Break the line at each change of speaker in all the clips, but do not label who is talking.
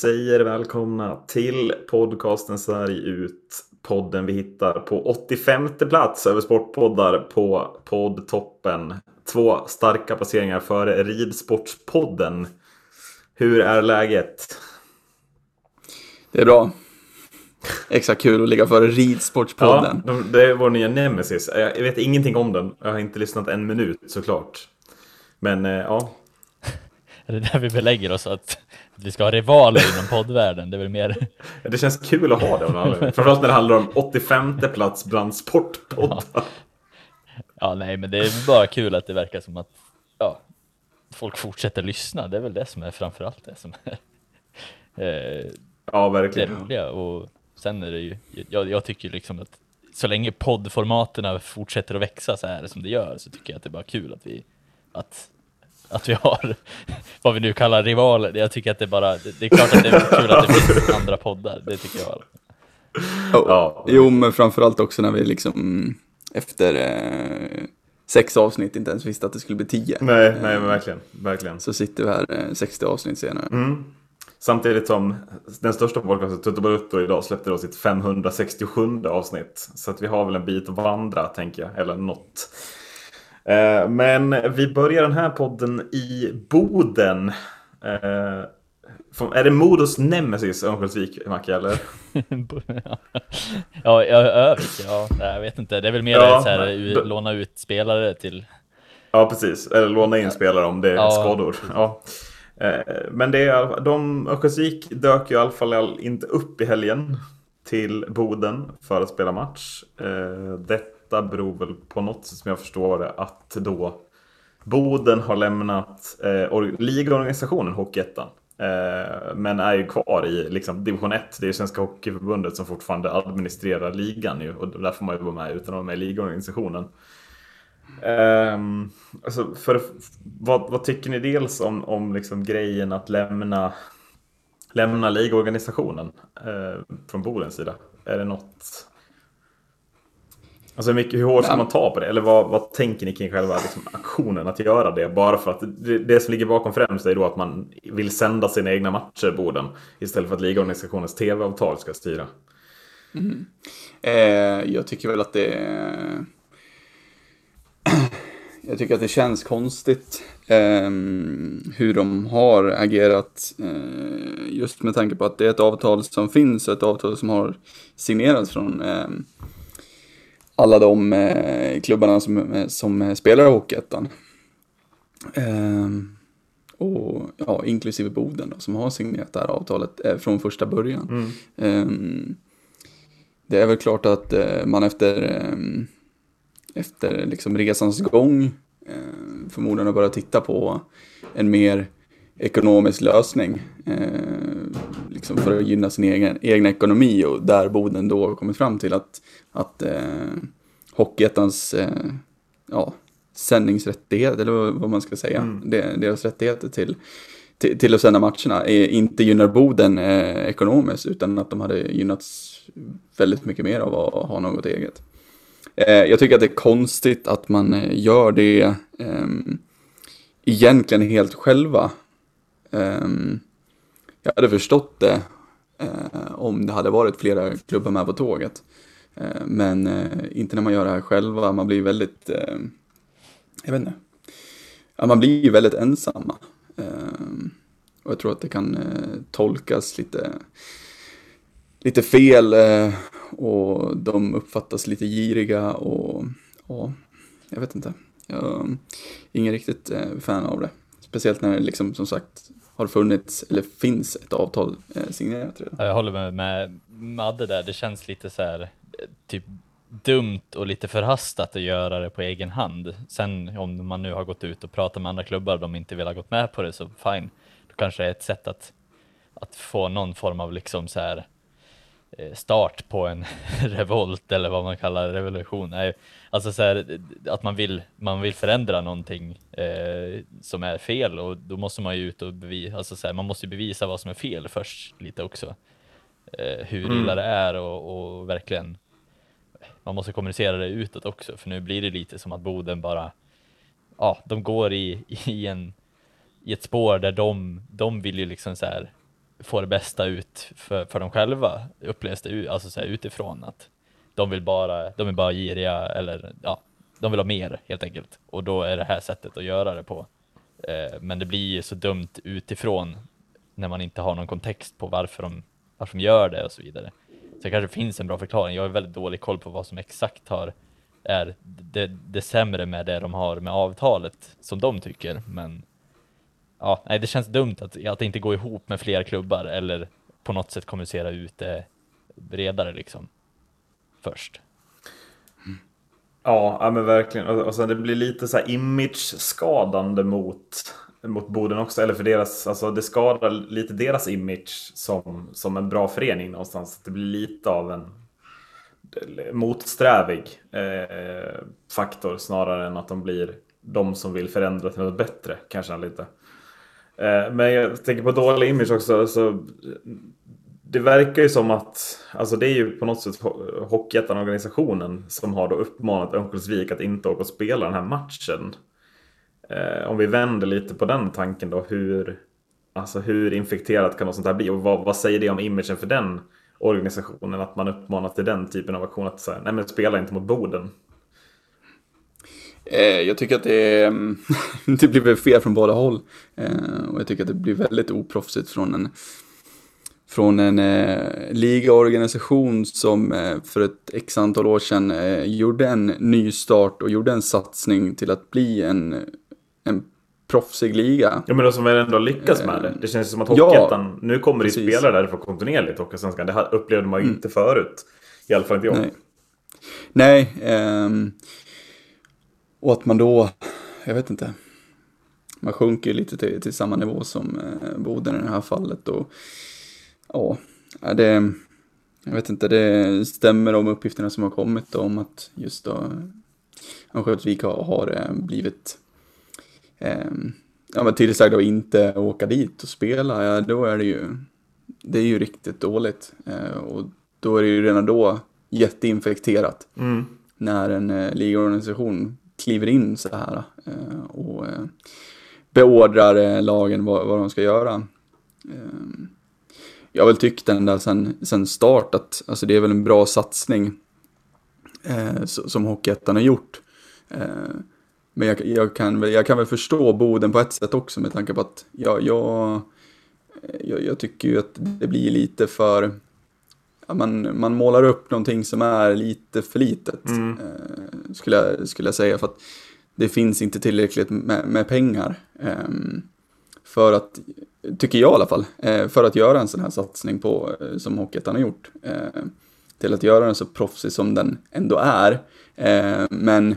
Säger välkomna till podcasten Sverige ut. Podden vi hittar på 85 plats över sportpoddar på poddtoppen. Två starka placeringar före Ridsportspodden. Hur är läget?
Det är bra. Extra kul att ligga före Ridsportspodden.
Ja, det är vår nya nemesis. Jag vet ingenting om den. Jag har inte lyssnat en minut såklart. Men eh, ja.
Är det där vi belägger oss att, att vi ska ha rivaler inom poddvärlden? Det är väl mer...
Det känns kul att ha det. Framförallt när det handlar om 85 plats bland sportpoddar.
Ja. ja, nej, men det är bara kul att det verkar som att ja, folk fortsätter lyssna. Det är väl det som är framförallt det som är
eh, ja, verkligen.
det roliga. Och sen är det ju, jag, jag tycker liksom att så länge poddformaterna fortsätter att växa så här som det gör så tycker jag att det är bara kul att vi att, att vi har vad vi nu kallar rivaler. Jag tycker att det är bara, det, är klart att det är kul att det finns andra poddar, det tycker jag.
Oh, ja. Jo, men framförallt också när vi liksom efter eh, sex avsnitt inte ens visste att det skulle bli tio.
Nej, nej men verkligen, verkligen.
Så sitter vi här eh, 60 avsnitt senare.
Mm. Samtidigt som den största podcasten, Tutto Balutto, idag släppte då sitt 567 avsnitt. Så att vi har väl en bit att vandra, tänker jag, eller något. Eh, men vi börjar den här podden i Boden. Eh, är det Modos nemesis Örnsköldsvik, Macke, eller?
ja, Övik, ja, jag vet inte. Det är väl mer ja, så här, låna ut spelare till...
Ja, precis. Eller låna in spelare om det är ja, skador. Ja. Eh, men det är, de, Örnsköldsvik dök ju i alla fall inte upp i helgen till Boden för att spela match. Det detta beror väl på något sätt som jag förstår det att då Boden har lämnat eh, ligaorganisationen Hockeyettan. Eh, men är ju kvar i liksom, division 1. Det är ju Svenska Hockeyförbundet som fortfarande administrerar ligan ju. Och där får man ju vara med utan att vara med i ligaorganisationen. Eh, alltså för, vad, vad, tycker ni dels om, om liksom grejen att lämna, lämna ligaorganisationen eh, från Bodens sida? Är det något Alltså hur, mycket, hur hårt ska man ta på det? Eller vad, vad tänker ni kring själva liksom, aktionen att göra det? Bara för att det, det, som ligger bakom främst är då att man vill sända sina egna matcher Boden. Istället för att ligaorganisationens tv-avtal ska styra.
Mm. Eh, jag tycker väl att det Jag tycker att det känns konstigt eh, hur de har agerat. Eh, just med tanke på att det är ett avtal som finns och ett avtal som har signerats från eh, alla de eh, klubbarna som, eh, som spelar i Hockeyettan. Eh, och ja, inklusive Boden då, som har signerat det här avtalet eh, från första början. Mm. Ehm, det är väl klart att eh, man efter, ehm, efter liksom resans gång eh, förmodligen har börjat titta på en mer ekonomisk lösning. Eh, liksom för att gynna sin egen, egen ekonomi och där Boden då kommit fram till att, att eh, Hockeyettans eh, ja, sändningsrättighet, eller vad man ska säga, mm. deras rättigheter till, till, till, att sända matcherna inte gynnar Boden eh, ekonomiskt utan att de hade gynnats väldigt mycket mer av att ha något eget. Eh, jag tycker att det är konstigt att man eh, gör det eh, egentligen helt själva. Ehm, jag hade förstått det eh, om det hade varit flera klubbar med på tåget. Eh, men eh, inte när man gör det här själva, man blir väldigt, jag vet inte, man blir väldigt ensamma. Ehm, och jag tror att det kan tolkas lite, lite fel och de uppfattas lite giriga och, och jag vet inte. Jag är ingen riktigt fan av det. Speciellt när det liksom som sagt har funnits eller finns ett avtal eh, signerat redan.
Jag håller med, med Madde där, det känns lite så här eh, typ dumt och lite förhastat att göra det på egen hand. Sen om man nu har gått ut och pratat med andra klubbar och de inte vill ha gått med på det så fine. Då kanske det är ett sätt att, att få någon form av liksom så här start på en revolt eller vad man kallar revolution. Nej, alltså så här, att man vill, man vill förändra någonting eh, som är fel och då måste man ju ut och bevisa, alltså så här, man måste bevisa vad som är fel först lite också. Eh, hur mm. illa det är och, och, verkligen man måste kommunicera det utåt också för nu blir det lite som att Boden bara ja, de går i, i en i ett spår där de, de vill ju liksom så här får det bästa ut för, för dem själva, upplevs det alltså så här, utifrån att de vill bara, de är bara giriga eller ja, de vill ha mer helt enkelt. Och då är det här sättet att göra det på. Eh, men det blir ju så dumt utifrån när man inte har någon kontext på varför de, varför de gör det och så vidare. Så det kanske finns en bra förklaring. Jag har väldigt dålig koll på vad som exakt har är det, det sämre med det de har med avtalet som de tycker. Men ja, nej, det känns dumt att, att det inte går ihop med fler klubbar eller på något sätt kommunicera ut det bredare liksom först.
Ja, ja men verkligen. Och, och sen det blir lite så här image-skadande mot, mot Boden också. Eller för deras, alltså det skadar lite deras image som, som en bra förening någonstans. Det blir lite av en motsträvig eh, faktor snarare än att de blir de som vill förändra till något bättre. Kanske lite. Eh, men jag tänker på dålig image också. Så det verkar ju som att, alltså det är ju på något sätt Hockeyettan-organisationen som har då uppmanat Örnsköldsvik att inte åka och spela den här matchen. Eh, om vi vänder lite på den tanken då, hur, alltså hur infekterat kan något sånt här bli? Och vad, vad säger det om imagen för den organisationen? Att man uppmanar till den typen av aktion, att säga, nej men spela inte mot Boden.
Eh, jag tycker att det, är, det blir fel från båda håll. Eh, och jag tycker att det blir väldigt oproffsigt från en från en eh, ligaorganisation som eh, för ett x antal år sedan eh, gjorde en ny start och gjorde en satsning till att bli en, en proffsig liga.
Ja men som ändå lyckas med det. Det känns som att Hockeyettan, ja, nu kommer det spelare därifrån kontinuerligt Hockeysvenskan. Det upplevde man ju mm. inte förut. I alla fall inte jag.
Nej, Nej ehm, och att man då, jag vet inte, man sjunker lite till, till samma nivå som eh, Boden i det här fallet. Och, ja, det, jag vet inte, det stämmer de uppgifterna som har kommit om att just då Örnsköldsvik har, har eh, blivit eh, ja, men tillsagda att inte åka dit och spela, ja, då är det ju, det är ju riktigt dåligt. Eh, och då är det ju redan då jätteinfekterat. Mm. När en eh, ligaorganisation kliver in så här eh, och eh, beordrar eh, lagen vad, vad de ska göra. Jag har väl tyckt ända sen, sen start att alltså det är väl en bra satsning som Hockeyettan har gjort. Men jag, jag, kan väl, jag kan väl förstå Boden på ett sätt också med tanke på att jag, jag, jag, jag tycker ju att det blir lite för... Ja, man, man målar upp någonting som är lite för litet, mm. eh, skulle, jag, skulle jag säga. För att det finns inte tillräckligt med, med pengar. Eh, för att tycker jag i alla fall, eh, för att göra en sån här satsning på, eh, som Hockeyettan har gjort. Eh, till att göra den så proffsig som den ändå är. Men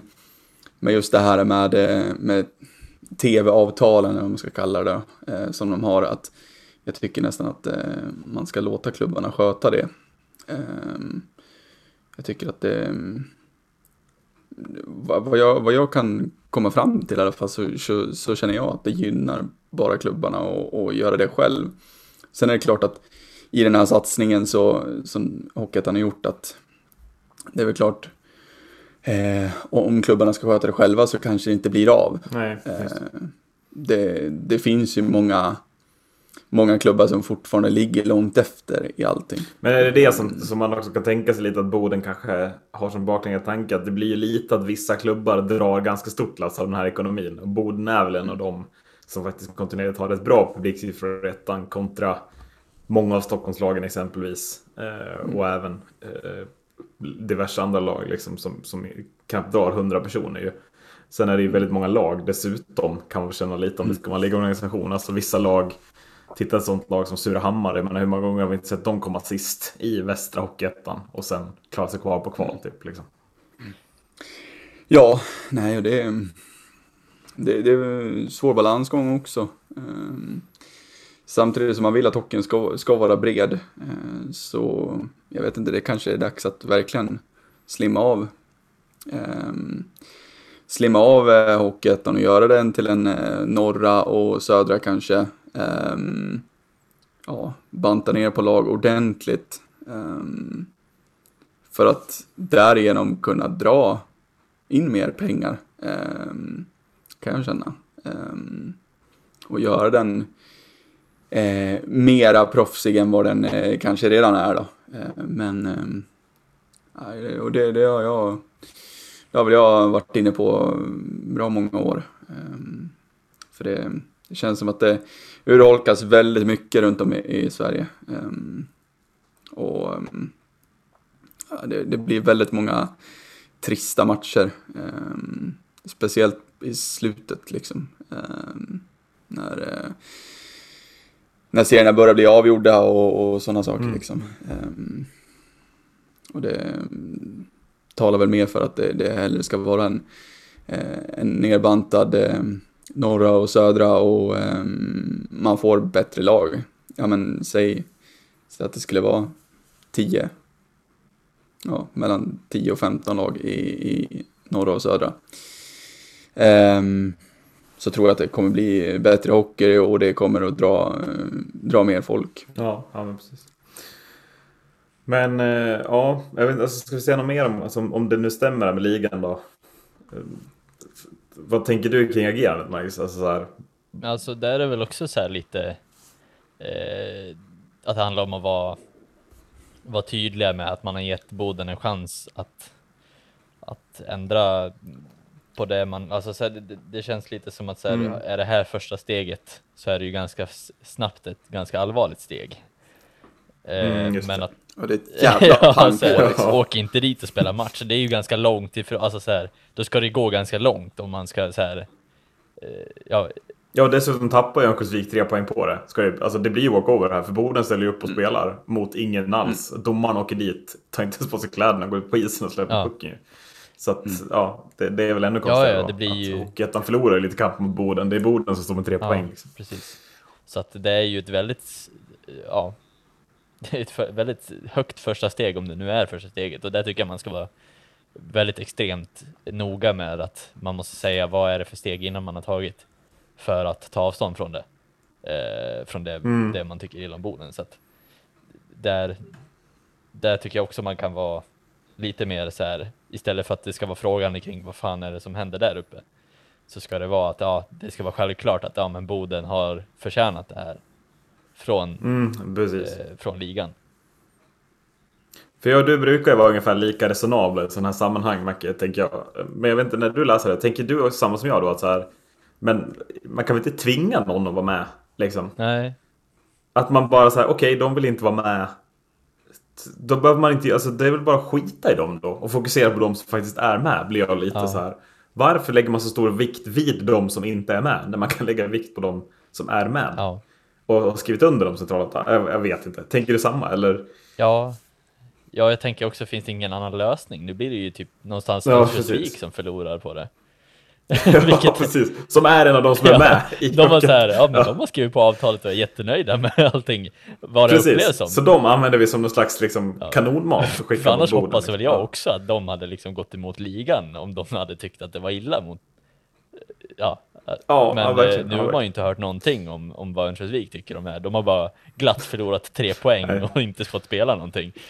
med just det här med, med tv-avtalen, eller vad man ska kalla det, som de har, att jag tycker nästan att man ska låta klubbarna sköta det. Jag tycker att det, vad jag, vad jag kan komma fram till i alla fall så, så, så känner jag att det gynnar bara klubbarna och, och göra det själv. Sen är det klart att i den här satsningen så, som Hockeyettan har gjort att det är väl klart eh, om klubbarna ska sköta det själva så kanske det inte blir av.
Nej,
eh, det, det finns ju många många klubbar som fortfarande ligger långt efter i allting.
Men är det det som, som man också kan tänka sig lite att Boden kanske har som baklänges tanke att det blir lite att vissa klubbar drar ganska stort lass av den här ekonomin. Och Boden är väl en av dem som faktiskt kontinuerligt har ett bra publiksiffror i ettan kontra många av Stockholmslagen exempelvis. Eh, och mm. även eh, diverse andra lag liksom, som, som knappt drar 100 personer. Ju. Sen är det ju väldigt många lag dessutom kan man känna lite om det ska vara ligorganisation. Alltså vissa lag Titta ett sånt lag som Surahammar, jag menar hur många gånger har vi inte sett dem komma sist i Västra Hockeyettan och sen klara sig kvar på kval typ liksom.
Ja, nej och det det, det är svår balansgång också. Um, samtidigt som man vill att hockeyn ska, ska vara bred uh, så jag vet inte, det kanske är dags att verkligen slimma av um, slimma av uh, Hockeyettan och göra den till en uh, norra och södra kanske um, ja, banta ner på lag ordentligt. Um, för att därigenom kunna dra in mer pengar, um, kan jag känna. och göra den, eh, mera proffsig än vad den eh, kanske redan är då. Eh, men, eh, och det, det har jag, det har väl jag varit inne på bra många år. För det, det, känns som att det urholkas väldigt mycket runt om i, i Sverige. Eh, och ja, det, det, blir väldigt många trista matcher. speciellt i slutet liksom. när när serierna börjar bli avgjorda och, och sådana saker. Mm. Liksom. Um, och det um, talar väl mer för att det, det hellre ska vara en, uh, en nerbantad uh, norra och södra och um, man får bättre lag. Ja men säg, så att det skulle vara 10, ja mellan 10 och 15 lag i, i norra och södra. Um, så tror jag att det kommer bli bättre hockey och det kommer att dra, dra mer folk.
Ja, ja men precis. Men eh, ja, jag vet, alltså, ska vi säga något mer om, alltså, om det nu stämmer med ligan då? Vad tänker du kring agerandet Magnus? Alltså, så här...
alltså där är väl också så här lite eh, att det handlar om att vara, vara tydliga med att man har gett Boden en chans att, att ändra på det man, alltså så här, det, det, känns lite som att så här, mm. är det här första steget så är det ju ganska snabbt ett ganska allvarligt steg.
Eh, mm, men att... Och det är ett jävla pang
på liksom. Åk inte dit och spela match, det är ju ganska långt ifrån, alltså så här, då ska det gå ganska långt om man ska så här, eh,
ja. Ja, dessutom tappar ju Örnsköldsvik tre poäng på det. Ska det, alltså det blir ju walkover här, för Boden ställer ju upp och mm. spelar mot ingen alls. Mm. Domaren åker dit, tar inte ens på sig kläderna, går ut på isen och släpper ja. pucken. Så att, mm. ja, det, det, är väl ännu konstigare. Ja, ja, det blir ju... Hockeyettan förlorar lite kamp mot Boden. Det är Boden som står med tre ja, poäng. Liksom.
Precis. Så att det är ju ett väldigt, ja, det är ett väldigt högt första steg om det nu är första steget och där tycker jag man ska vara väldigt extremt noga med att man måste säga vad är det för steg innan man har tagit för att ta avstånd från det. Eh, från det, mm. det man tycker illa om Boden. Så där, där tycker jag också man kan vara lite mer så här, istället för att det ska vara frågan kring vad fan är det som händer där uppe, så ska det vara att ja, det ska vara självklart att ja, men Boden har förtjänat det här från, mm, eh, från ligan.
För jag och du brukar ju vara ungefär lika resonabla i sådana här sammanhang, Macke, tänker jag. Men jag vet inte, när du läser det, tänker du också samma som jag då? Att så här, men man kan väl inte tvinga någon att vara med? Liksom?
Nej.
Att man bara säger okej, okay, de vill inte vara med då behöver man inte, alltså det är väl bara att skita i dem då och fokusera på de som faktiskt är med blir jag lite ja. så här. Varför lägger man så stor vikt vid de som inte är med när man kan lägga vikt på de som är med?
Ja.
Och har skrivit under de centrala jag, jag vet inte. Tänker du samma eller?
Ja, Ja, jag tänker också, finns det ingen annan lösning? Nu blir det ju typ någonstans ja, som förlorar på det.
Vilket... ja, precis. Som är en av de som är med.
I de, har så här, ja, men de har skrivit på avtalet och är jättenöjda med allting. Vad det upplevs som.
Så de använder vi som någon slags liksom, ja. kanonmat.
För, för annars hoppas väl jag också att de hade liksom gått emot ligan om de hade tyckt att det var illa mot... Ja, ja men ja, eh, nu har man ju inte hört någonting om, om vad Örnsköldsvik tycker om det här. De har bara glatt förlorat tre poäng och inte fått spela någonting.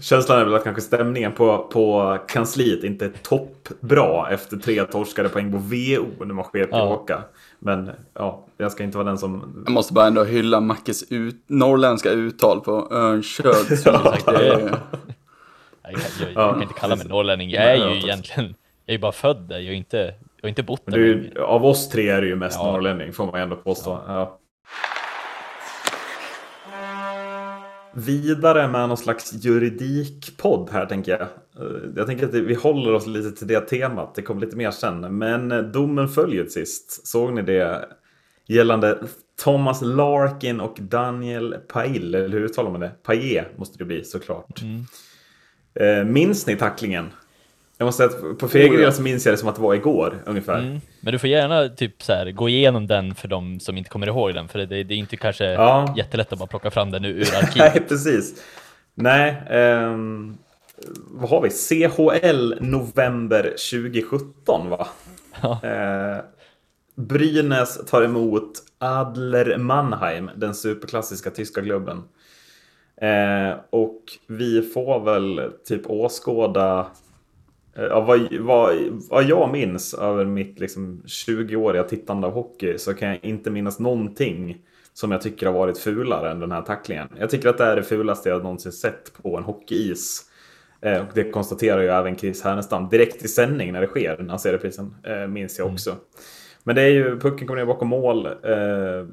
Känslan är väl att kanske stämningen på, på kansliet inte är toppbra efter tre torskade poäng på VO när man sker tillbaka. Ja. Men ja, jag ska inte vara den som...
Jag måste bara ändå hylla Mackes ut, norrländska uttal på Örnsköldsvik. ja.
jag, jag, jag, jag, kan inte kalla mig norrlänning. Jag är ju egentligen, jag är bara född där. Jag är inte, jag har inte bott där.
Du, av oss tre är du ju mest ja. norrlänning får man ändå påstå. Ja. vidare med någon slags juridikpodd här tänker jag. Eh, jag tänker att vi håller oss lite till det temat. Det kommer lite mer sen. Men eh, domen följer sist. Såg ni det? Gällande Thomas Larkin och Daniel Pail, eller hur uttalar man det? Paillet måste det bli såklart. Mm. Eh, minns ni tacklingen? Jag måste säga att på del så minns jag det som att det var igår ungefär. Mm.
Men du får gärna typ så här, gå igenom den för de som inte kommer ihåg den, för det, det är inte kanske ja. jättelätt att bara plocka fram den ur arkivet.
Nej, precis. Nej, um, vad har vi? CHL november 2017 va? Ja. Uh, Brynäs tar emot Adler Mannheim, den superklassiska tyska klubben. Eh, och vi får väl typ åskåda ja, vad, vad, vad jag minns över mitt liksom 20-åriga tittande av hockey så kan jag inte minnas någonting som jag tycker har varit fulare än den här tacklingen. Jag tycker att det är det fulaste jag någonsin sett på en hockeyis. Eh, och det konstaterar ju även Chris Härnestam direkt i sändning när det sker, den här serieprisen, eh, minns jag också. Mm. Men det är ju, pucken kommer ner bakom mål. Eh,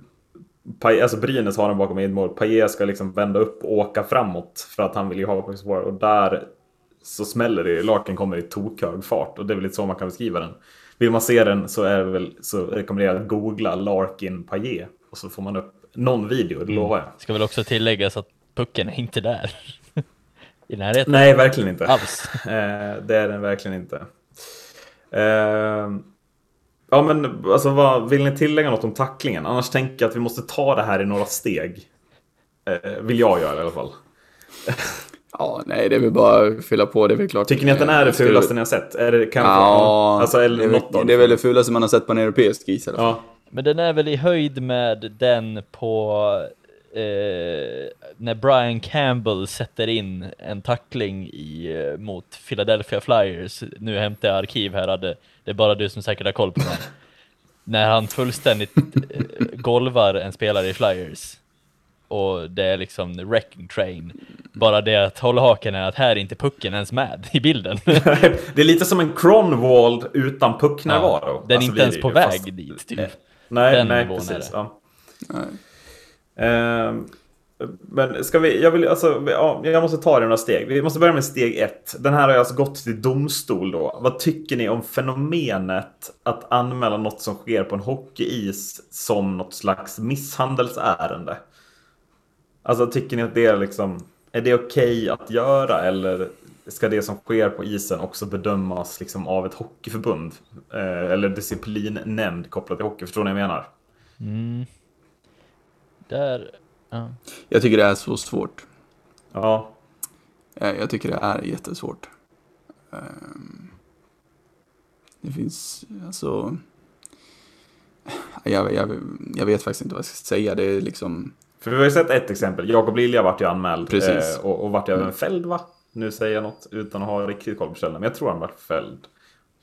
alltså Brynäs har den bakom eget mål. Paille ska liksom vända upp och åka framåt för att han vill ju ha pucken Och där så smäller det Larken kommer i tokhög fart och det är väl lite så man kan beskriva den. Vill man se den så är det väl så rekommenderar jag att googla Larkin Paille och så får man upp någon video, det mm. lovar jag.
Ska väl också tilläggas att pucken är inte där. I närheten.
Nej, verkligen inte. Alls. Eh, det är den verkligen inte. Eh, ja, men alltså, vad, vill ni tillägga något om tacklingen? Annars tänker jag att vi måste ta det här i några steg. Eh, vill jag göra i alla fall.
Ja, nej, det är väl bara att fylla på. Det är väl klart.
Tycker ni att den är det fulaste ni har sett? Är det kanske?
Ja, alltså, eller det, är väl, något det är väl det fulaste man har sett på en europeisk is i alla fall. Ja.
Men den är väl i höjd med den på eh, när Brian Campbell sätter in en tackling i, eh, mot Philadelphia Flyers. Nu hämtar jag arkiv här, det, det är bara du som säkert har koll på det. när han fullständigt eh, golvar en spelare i Flyers och det är liksom wrecking train. Bara det att hålla haken är att här är inte pucken ens med i bilden.
det är lite som en Cronwald utan pucknärvaro. Ja,
den är alltså, inte ens på väg fast... dit, typ.
Nej, den nej precis. Ja. Uh, men ska vi, jag vill alltså, ja, jag måste ta det några steg. Vi måste börja med steg ett. Den här har alltså gått till domstol då. Vad tycker ni om fenomenet att anmäla något som sker på en hockeyis som något slags misshandelsärende? Alltså tycker ni att det är liksom, är det okej okay att göra eller ska det som sker på isen också bedömas liksom av ett hockeyförbund? Eh, eller disciplinnämnd kopplat till hockey, förstår ni vad jag menar?
Mm. Där, ja.
Jag tycker det är så svårt.
Ja.
Jag tycker det är jättesvårt. Ehm, det finns, alltså... Jag, jag, jag vet faktiskt inte vad jag ska säga. Det är liksom...
För vi har ju sett ett exempel. Jakob Lilja vart ju anmäld. Precis. Eh, och, och vart även mm. fälld va? Nu säger jag något utan att ha riktigt koll på ställen. Men jag tror han vart fälld.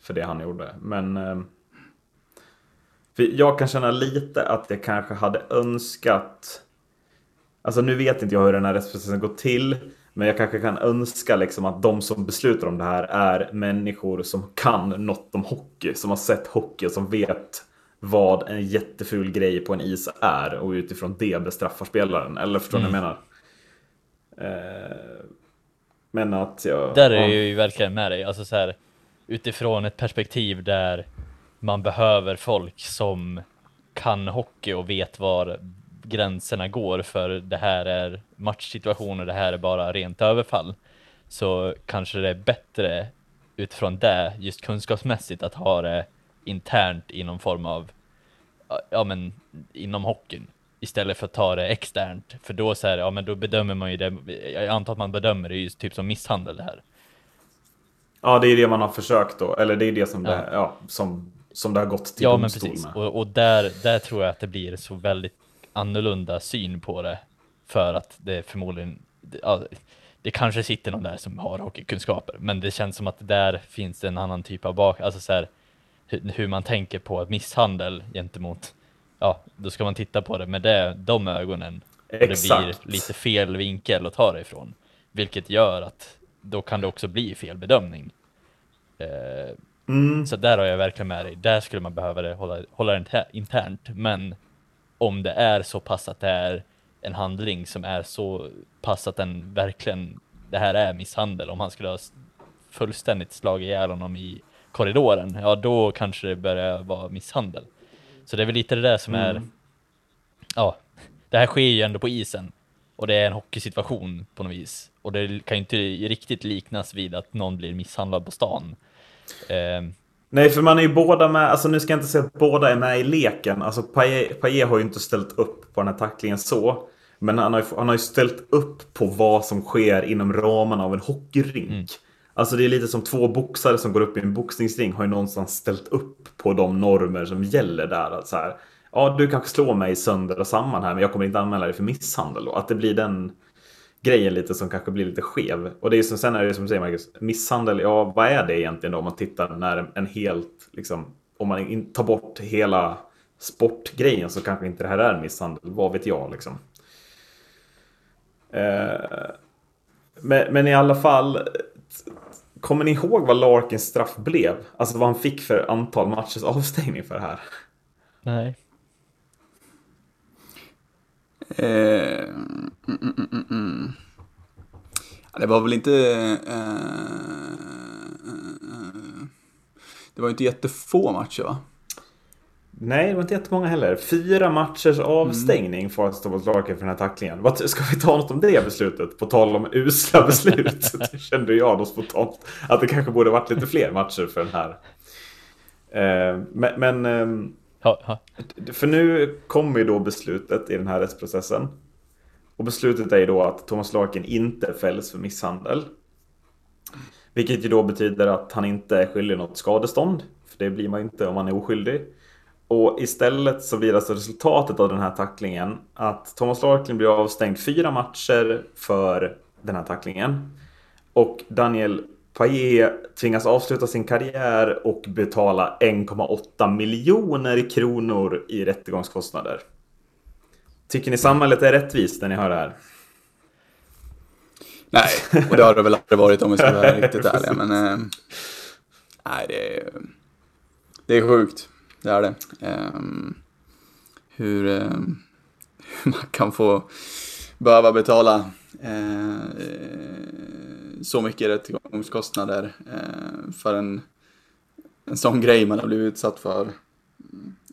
För det han gjorde. Men... Eh, jag kan känna lite att jag kanske hade önskat... Alltså nu vet inte jag hur den här rättsprocessen går till. Men jag kanske kan önska liksom att de som beslutar om det här är människor som kan något om hockey. Som har sett hockey och som vet vad en jätteful grej på en is är och utifrån det bestraffar spelaren. Eller förstår ni mm. vad jag menar? Eh, men att jag...
Där är jag ju verkligen med dig. Alltså så här, utifrån ett perspektiv där man behöver folk som kan hockey och vet var gränserna går för det här är matchsituationer, det här är bara rent överfall. Så kanske det är bättre utifrån det, just kunskapsmässigt, att ha det internt i någon form av, ja men inom hockeyn istället för att ta det externt. För då så här, ja men då bedömer man ju det, jag antar att man bedömer det just typ som misshandel det här.
Ja, det är det man har försökt då, eller det är det som, ja. Det, ja, som, som det har gått till
ja, domstol men precis. med. Och, och där, där tror jag att det blir så väldigt annorlunda syn på det. För att det förmodligen, ja, det kanske sitter någon där som har hockeykunskaper, men det känns som att där finns det en annan typ av bak, alltså så här, hur man tänker på misshandel gentemot, ja, då ska man titta på det med det, de ögonen. Exakt. Och det blir lite fel vinkel att ta det ifrån. Vilket gör att då kan det också bli fel bedömning. Eh, mm. Så där har jag verkligen med dig. Där skulle man behöva det, hålla, hålla det internt. Men om det är så pass att det är en handling som är så pass att den verkligen, det här är misshandel. Om han skulle ha fullständigt slagit ihjäl honom i korridoren, ja då kanske det börjar vara misshandel. Så det är väl lite det där som mm. är, ja, det här sker ju ändå på isen och det är en hockeysituation på något vis. Och det kan ju inte riktigt liknas vid att någon blir misshandlad på stan. Eh.
Nej, för man är ju båda med, alltså nu ska jag inte säga att båda är med i leken. Alltså Paille har ju inte ställt upp på den här tacklingen så. Men han har, ju, han har ju ställt upp på vad som sker inom ramarna av en hockeyrink. Mm. Alltså det är lite som två boxare som går upp i en boxningsring har ju någonstans ställt upp på de normer som gäller där. Att så här, ja, du kanske slår mig sönder och samman här men jag kommer inte anmäla dig för misshandel. Då. Att det blir den grejen lite som kanske blir lite skev. Och det är som, sen är det som du säger Marcus, misshandel, ja vad är det egentligen då om man tittar när en helt, liksom, om man tar bort hela sportgrejen så kanske inte det här är misshandel. Vad vet jag liksom. Eh, men, men, i alla fall. Kommer ni ihåg vad Larkins straff blev? Alltså vad han fick för antal matchers avstängning för det här?
Nej.
Eh, mm, mm, mm, det var väl inte... Eh, det var inte jättefå matcher va?
Nej, det var inte jättemånga heller. Fyra matchers avstängning mm. får Thomas Larkin för den här tacklingen. Vad, ska vi ta något om det beslutet? På tal om usla beslut. det kände jag då spontant. Att det kanske borde varit lite fler matcher för den här. Eh, men... men eh. För nu kommer ju då beslutet i den här rättsprocessen. Och beslutet är ju då att Thomas Larkin inte fälls för misshandel. Vilket ju då betyder att han inte är skyldig något skadestånd. För det blir man inte om man är oskyldig. Och istället så blir alltså resultatet av den här tacklingen att Thomas Larkin blir avstängd fyra matcher för den här tacklingen. Och Daniel Paille tvingas avsluta sin karriär och betala 1,8 miljoner kronor i rättegångskostnader. Tycker ni samhället är rättvist när ni hör det här?
Nej, och det har det väl aldrig varit om vi ska vara riktigt ärliga. Men eh, nej, det är, det är sjukt. Det är det. Eh, hur, eh, hur man kan få behöva betala eh, så mycket rättegångskostnader eh, för en, en sån grej man har blivit utsatt för.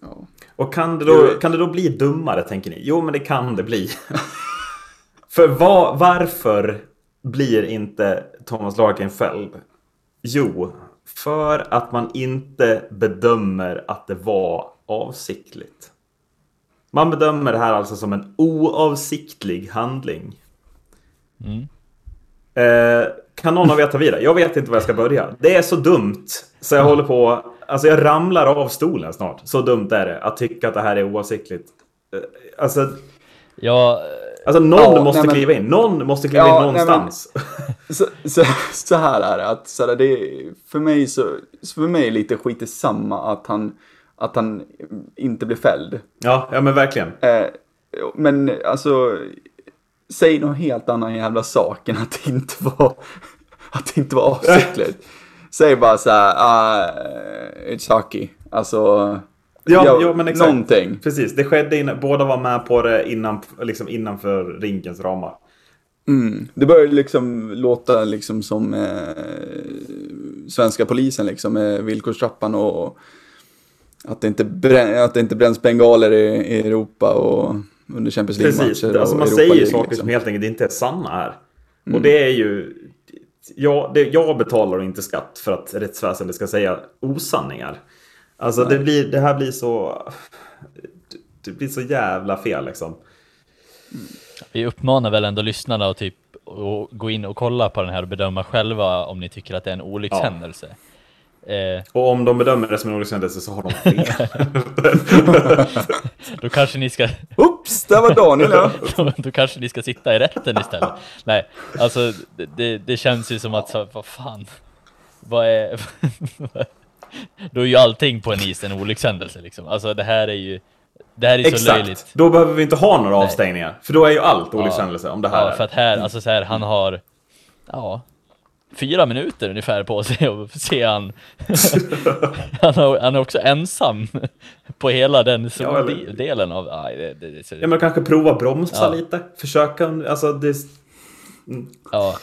Ja. Och kan det, då, kan det då bli dummare tänker ni? Jo men det kan det bli. för var, varför blir inte Thomas Larkin fälld? Jo, för att man inte bedömer att det var avsiktligt. Man bedömer det här alltså som en oavsiktlig handling. Mm. Eh, kan någon av er ta vidare? Jag vet inte var jag ska börja. Det är så dumt så jag håller på... Alltså jag ramlar av stolen snart. Så dumt är det att tycka att det här är oavsiktligt. Eh, alltså...
Ja,
Alltså någon ja, måste nej, men, kliva in. Någon måste kliva ja, in någonstans. Nej,
men, så, så, så, här är det. Att, så här, det för, mig så, för mig är lite skit samma att han, att han inte blir fälld.
Ja, ja men verkligen.
Eh, men alltså, säg någon helt annan jävla sak än att det inte var, att det inte var avsiktligt. säg bara så här, uh, it's hockey. Alltså,
Ja, ja, ja men exakt.
Någonting.
Precis, det skedde innan, båda var med på det innan, liksom innanför rinkens ramar.
Mm. Det började liksom låta liksom som eh, svenska polisen liksom med villkorstrappan och att det inte, brän, att det inte bränns bengaler i, i Europa och under Champions League-matcher. Precis,
alltså man säger ju saker liksom. som helt enkelt inte är sanna här. Mm. Och det är ju... Ja, det, jag betalar inte skatt för att rättsväsendet ska säga osanningar. Alltså det, blir, det här blir så... Det blir så jävla fel liksom.
Vi uppmanar väl ändå lyssnarna att typ och gå in och kolla på den här och bedöma själva om ni tycker att det är en olyckshändelse.
Ja. Eh. Och om de bedömer det som en olyckshändelse så har de fel.
då kanske ni ska...
Oops, där var Daniel ja.
då, då, kanske ni ska sitta i rätten istället. Nej, alltså det, det känns ju som att, vad fan, vad är då är ju allting på en is en olyckshändelse liksom. Alltså det här är ju det här är Exakt. så löjligt.
Då behöver vi inte ha några Nej. avstängningar. För då är ju allt olyckshändelse ja. om det här
Ja, för att här, alltså så här, han har Ja Fyra minuter ungefär på sig och se han han, har, han är också ensam På hela den ja, eller... delen av aj, det, det, det.
Ja men kanske prova bromsa ja. lite Försöka, alltså det
mm. Ja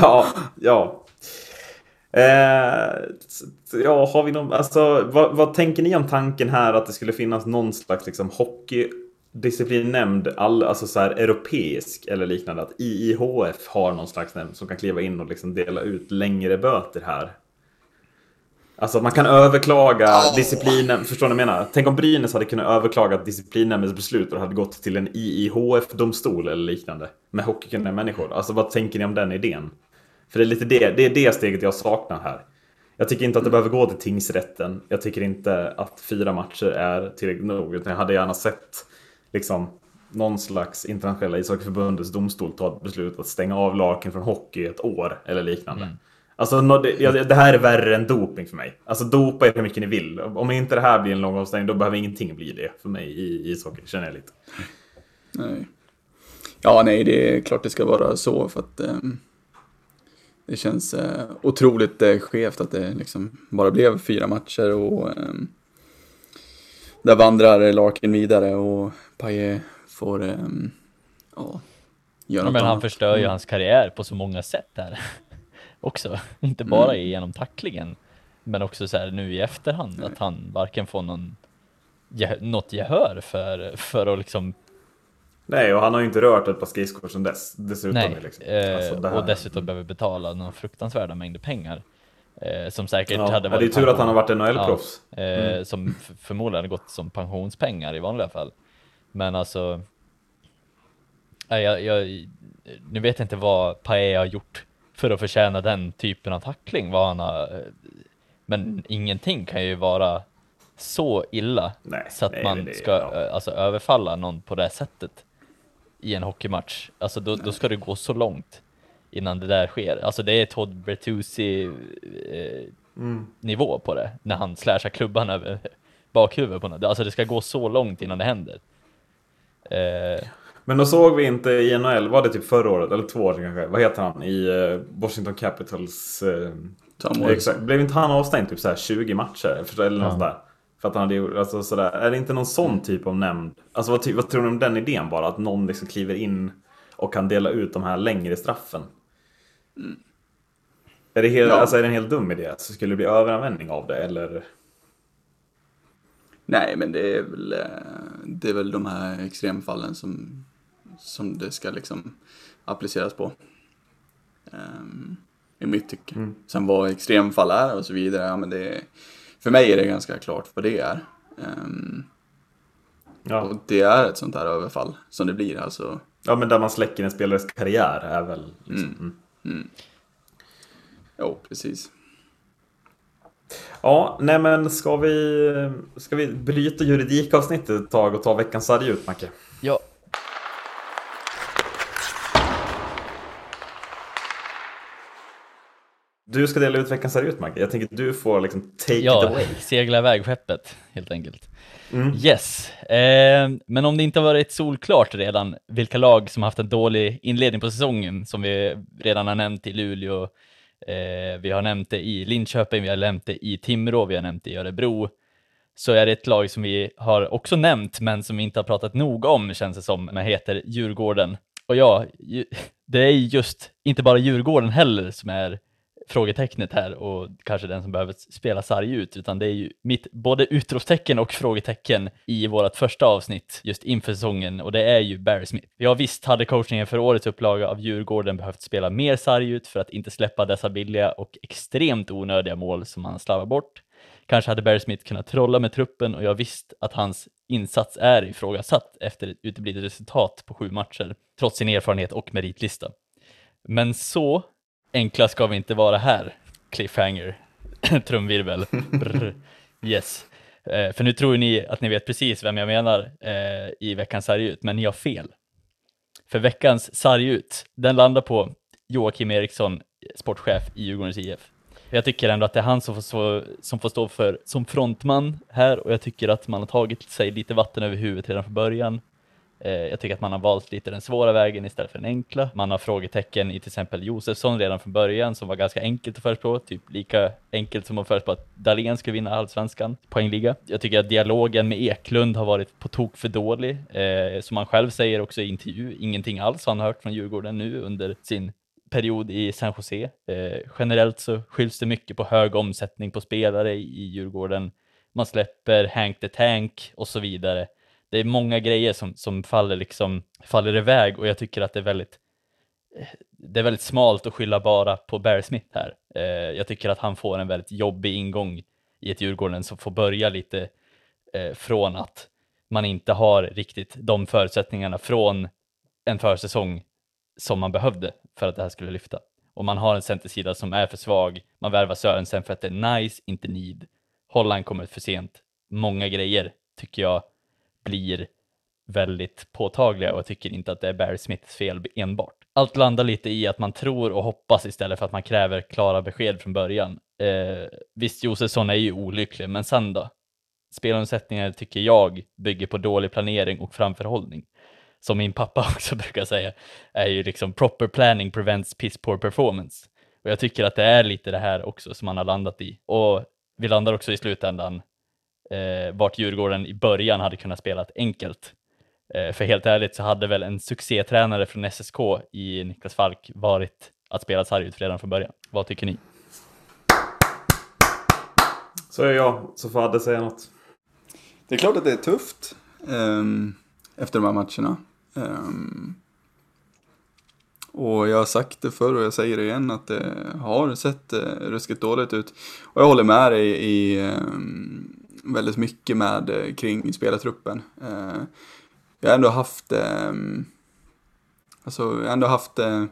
Ja, ja ja, har vi någon, alltså, vad, vad, tänker ni om tanken här att det skulle finnas någon slags liksom, hockeydisciplinnämnd, all, alltså så här, europeisk eller liknande, att IIHF har någon slags nämnd som kan kliva in och liksom dela ut längre böter här? Alltså man kan överklaga oh. disciplinen, förstår ni vad jag menar? Tänk om Brynäs hade kunnat överklaga disciplinnämndens beslut och hade gått till en IIHF-domstol eller liknande. Med hockeykunniga människor. Alltså vad tänker ni om den idén? För det är lite det, det är det steget jag saknar här. Jag tycker inte att det behöver gå till tingsrätten. Jag tycker inte att fyra matcher är tillräckligt nog. Utan jag hade gärna sett liksom, någon slags internationella ishockeyförbundets domstol ta ett beslut att stänga av Larkin från hockey ett år eller liknande. Mm. Alltså det här är värre än doping för mig. Alltså dopa er hur mycket ni vill. Om inte det här blir en lång avstängning då behöver ingenting bli det för mig i ishockey, känner jag lite.
Nej. Ja, nej, det är klart det ska vara så för att um, det känns uh, otroligt uh, skevt att det liksom bara blev fyra matcher och um, där vandrar Larkin vidare och Paille får um, ja,
göra ja, Men han förstör ju mm. hans karriär på så många sätt här också. Inte bara mm. genom tacklingen, men också så här nu i efterhand Nej. att han varken får någon något gehör för, för att liksom
Nej, och han har ju inte rört ett par skridskor sedan dess. Dessutom
Nej, liksom. eh, alltså och dessutom behöver betala några fruktansvärda mängder pengar. Eh, som säkert
ja,
hade
varit... Det är tur att han har varit NHL-proffs.
Ja, eh, mm. Som förmodligen hade gått som pensionspengar i vanliga fall. Men alltså... Jag, jag, nu vet jag inte vad Pae har gjort för att förtjäna den typen av tackling. Vad han har, men ingenting kan ju vara så illa nej, så att nej, man det, ska ja. alltså, överfalla någon på det sättet i en hockeymatch. Alltså då, då ska det gå så långt innan det där sker. Alltså det är Todd Bertuzzi eh, mm. nivå på det, när han slashar klubban över bakhuvudet på något. Alltså det ska gå så långt innan det händer.
Eh, men då såg vi inte i NHL, var det typ förra året eller två år sedan kanske? Vad heter han i uh, Washington Capitals? Uh, Tom exakt. Blev inte han avstängd typ så 20 matcher? Eller något ja. sådär? För att han hade alltså sådär. Är det inte någon sån typ av nämnd? Alltså vad, vad tror ni om den idén bara? Att någon liksom kliver in och kan dela ut de här längre straffen? Mm. Är, det helt, ja. alltså, är det en helt dum idé? Så skulle det bli överanvändning av det eller?
Nej, men det är väl, eh, det är väl de här extremfallen som som det ska liksom appliceras på. Um, I mitt tycke. Mm. Sen vad extremfall är och så vidare, ja men det för mig är det ganska klart vad det är. Um, ja. Och det är ett sånt här överfall som det blir alltså.
Ja men där man släcker en spelares karriär är väl liksom. Mm. Mm.
Jo, precis.
Ja, nej men ska vi, ska vi bryta juridikavsnittet ett tag och ta veckans sarg ut, Macke?
Ja,
Du ska dela ut veckans seriöst Maggie. Jag tänker att du får liksom take
ja,
it away.
segla iväg skeppet helt enkelt. Mm. Yes, eh, men om det inte har varit solklart redan vilka lag som haft en dålig inledning på säsongen som vi redan har nämnt i Luleå, eh, vi har nämnt det i Linköping, vi har nämnt det i Timrå, vi har nämnt det i Örebro, så är det ett lag som vi har också nämnt men som vi inte har pratat nog om känns det som, men heter Djurgården. Och ja, det är just inte bara Djurgården heller som är frågetecknet här och kanske den som behöver spela sarg ut, utan det är ju mitt både utropstecken och frågetecken i vårt första avsnitt just inför säsongen och det är ju Barry Smith. Ja visst hade coachningen för årets upplaga av Djurgården behövt spela mer sarg ut för att inte släppa dessa billiga och extremt onödiga mål som han slarvar bort. Kanske hade Barry Smith kunnat trolla med truppen och jag visst att hans insats är ifrågasatt efter ett uteblivet resultat på sju matcher, trots sin erfarenhet och meritlista. Men så Enkla ska vi inte vara här. Cliffhanger. Trumvirvel. Brr. Yes. Eh, för nu tror ni att ni vet precis vem jag menar eh, i veckans sargut, men ni har fel. För veckans sargut, den landar på Joakim Eriksson, sportchef i Djurgårdens IF. Jag tycker ändå att det är han som får, stå, som får stå för som frontman här och jag tycker att man har tagit sig lite vatten över huvudet redan från början. Eh, jag tycker att man har valt lite den svåra vägen istället för den enkla. Man har frågetecken i till exempel Josefsson redan från början som var ganska enkelt att förespå, typ lika enkelt som att förespå att Dahlén skulle vinna allsvenskan poängliga. Jag tycker att dialogen med Eklund har varit på tok för dålig, eh, som han själv säger också i intervju, ingenting alls har han hört från Djurgården nu under sin period i San Jose. Eh, generellt så skylls det mycket på hög omsättning på spelare i Djurgården. Man släpper Hank the Tank och så vidare det är många grejer som, som faller, liksom, faller iväg och jag tycker att det är väldigt eh, det är väldigt smalt att skylla bara på Barry Smith här. Eh, jag tycker att han får en väldigt jobbig ingång i ett Djurgården som får börja lite eh, från att man inte har riktigt de förutsättningarna från en försäsong som man behövde för att det här skulle lyfta. Och man har en centersida som är för svag, man värvar Sörensen för att det är nice, inte need. Holland kommer för sent. Många grejer tycker jag blir väldigt påtagliga och jag tycker inte att det är Barry Smiths fel enbart. allt landar lite i att man tror och hoppas istället för att man kräver klara besked från början. Eh, visst, Josefsson är ju olycklig, men sen då? Spelomsättningar tycker jag bygger på dålig planering och framförhållning. Som min pappa också brukar säga, är ju liksom proper planning prevents piss poor performance. Och jag tycker att det är lite det här också som man har landat i. Och vi landar också i slutändan eh, vart Djurgården i början hade kunnat spela enkelt. Eh, för helt ärligt så hade väl en succétränare från SSK i Niklas Falk varit att spela sarg ut redan från början. Vad tycker ni?
Så är jag, så får Adde säga något.
Det är klart att det är tufft um, efter de här matcherna. Um, och jag har sagt det förr och jag säger det igen att det har sett uh, ruskigt dåligt ut. Och jag håller med dig i um, väldigt mycket med eh, kring spelartruppen. Eh, jag har ändå haft, eh, alltså jag har ändå haft eh,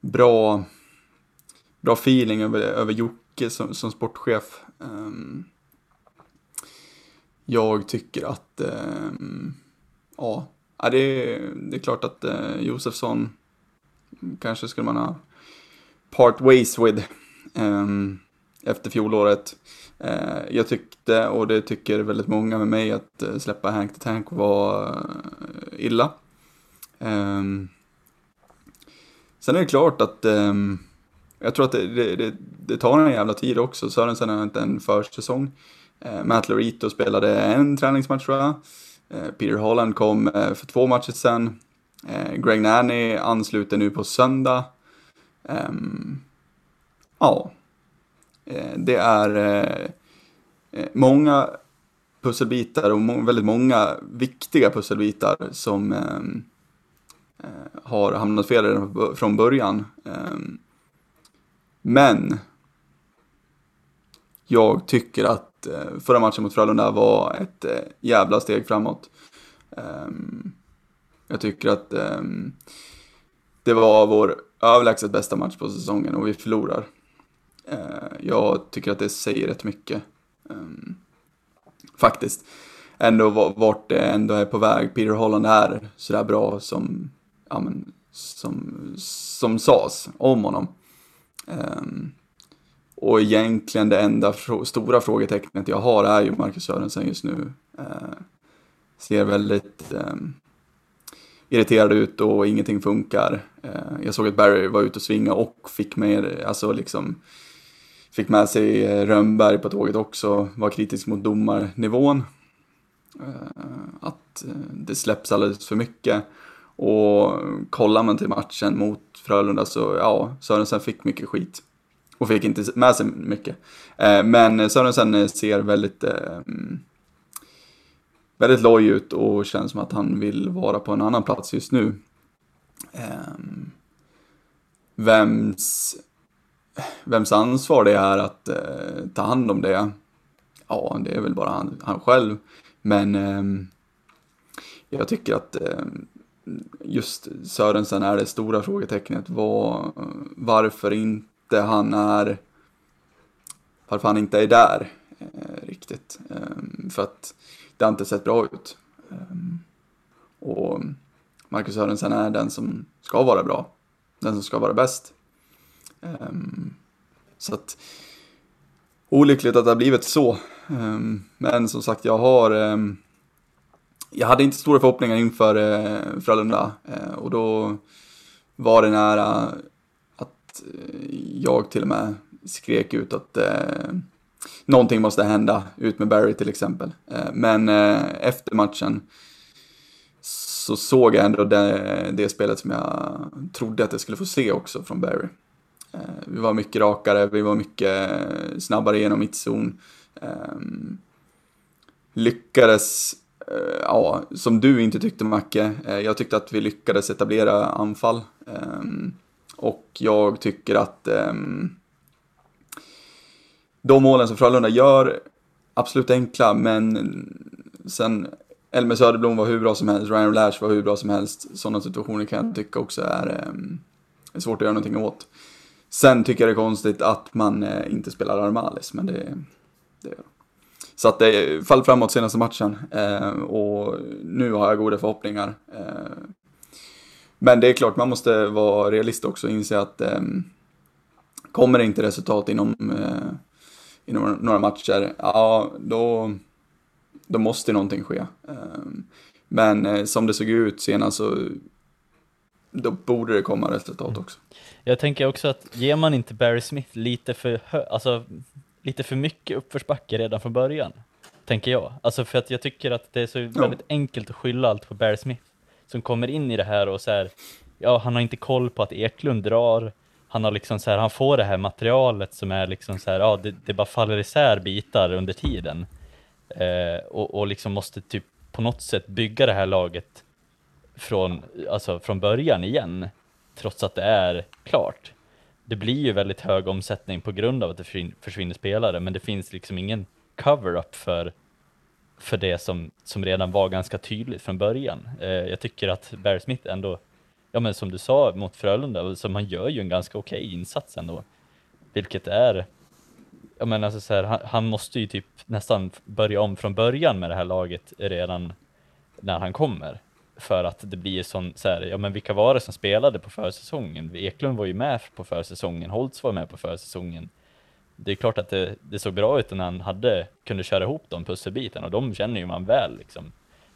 bra, bra feeling över, över Jocke som, som sportchef. Ehm, jag tycker att, ehm, ja, det är, det är klart att eh, Josefsson kanske skulle man ha part ways with um, efter fjolåret. Eh, jag tyckte, och det tycker väldigt många med mig, att eh, släppa Hank the Tank var eh, illa. Ehm, sen är det klart att ehm, jag tror att det, det, det, det, tar en jävla tid också. Sörensen har inte en försäsong. Matt Lorito spelade en träningsmatch tror jag. Peter Holland kom för två matcher sen. Greg Nanny ansluter nu på söndag. Ehm, ja, Eh, det är eh, eh, många pusselbitar och må väldigt många viktiga pusselbitar som ehm, har hamnat fel från början. Ehm, men jag tycker att förra matchen mot Frölunda var ett jävla steg framåt. Ehm, jag tycker att det var vår överlägset bästa match på säsongen och vi förlorar. Eh, jag tycker att det säger rätt mycket. Ehm, faktiskt. Ändå vart det ändå är på väg. Peter Holland är sådär bra som, ja men, som, som sades om honom. Ehm, och egentligen det enda stora frågetecknet jag har är ju Marcus Sörensen just nu. Eh, ser väldigt ehm, irriterad ut och ingenting funkar. Eh, jag såg att Barry var ute och svinga och fick mig, alltså liksom, fick med sig eh, Rönnberg på tåget också, var kritisk mot domarnivån. Eh, att eh, det släpps alldeles för mycket. Och kollar man till matchen mot Frölunda så, ja, Sörensen fick mycket skit. Och fick inte med sig mycket. Men Sörensen ser väldigt, mm, väldigt loj ut och känns som att han vill vara på en annan plats just nu. Ehm, vems, vems ansvar det är att eh, ta hand om det, ja, det är väl bara han, han själv. Men eh, jag tycker att eh, just Sörensen är det stora frågetecknet. Var, varför inte han är varför han inte är där eh, riktigt. Eh, för att det har inte sett bra ut. Eh, och Marcus Sörensen är den som ska vara bra. Den som ska vara bäst. Ehm, så att olyckligt att det har blivit så. Ehm, men som sagt, jag har ehm, jag hade inte stora förhoppningar inför eh, Frölunda eh, och då var det nära att eh, jag till och med skrek ut att eh, någonting måste hända, ut med Barry till exempel. Eh, men eh, efter matchen så såg jag ändå det, det, spelet som jag trodde att jag skulle få se också från Barry. Eh, vi var mycket rakare, vi var mycket snabbare genom mittzon. Ehm, lyckades eh, ja, som du inte tyckte Macke. Eh, jag tyckte att vi lyckades etablera anfall. Ehm, och jag tycker att ehm, de målen som Frölunda gör, absolut enkla, men sen Elmer Söderblom var hur bra som helst, Ryan Lash var hur bra som helst. Sådana situationer kan jag tycka också är, är svårt att göra någonting åt. Sen tycker jag det är konstigt att man eh, inte spelar Armalis, men det, det så att det fall framåt senaste matchen eh, och nu har jag goda förhoppningar. Eh, Men det är klart, man måste vara realist också och inse att eh, kommer det inte resultat inom, eh, inom några matcher, ja då, då måste någonting ske. Eh, men som det såg ut senast så då borde det komma resultat mm.
Jag tänker också att ger man inte Barry Smith lite för, alltså, lite för mycket uppförsbacke redan från början, tänker jag. Alltså för att jag tycker att det är så väldigt enkelt att skylla allt på Barry Smith som kommer in i det här och så här, ja, han har inte koll på att Eklund drar, han har liksom så här, han får det här materialet som är liksom så här, ja, det, det bara faller isär bitar under tiden. Eh, och, och liksom måste typ på något sätt bygga det här laget från, alltså från början igen, trots att det är klart. Det blir ju väldigt hög omsättning på grund av att det försvinner spelare, men det finns liksom ingen cover-up för, för det som, som redan var ganska tydligt från början. Eh, jag tycker att Barry Smith ändå, ja men som du sa mot Frölunda, så man gör ju en ganska okej okay insats ändå, vilket är jag menar alltså så här, han, han, måste ju typ nästan börja om från början med det här laget redan när han kommer för att det blir sån, så här, ja men vilka var det som spelade på försäsongen? Eklund var ju med på försäsongen, Holtz var med på försäsongen. Det är klart att det, det såg bra ut när han hade, kunde köra ihop de pusselbitarna och de känner ju man väl liksom.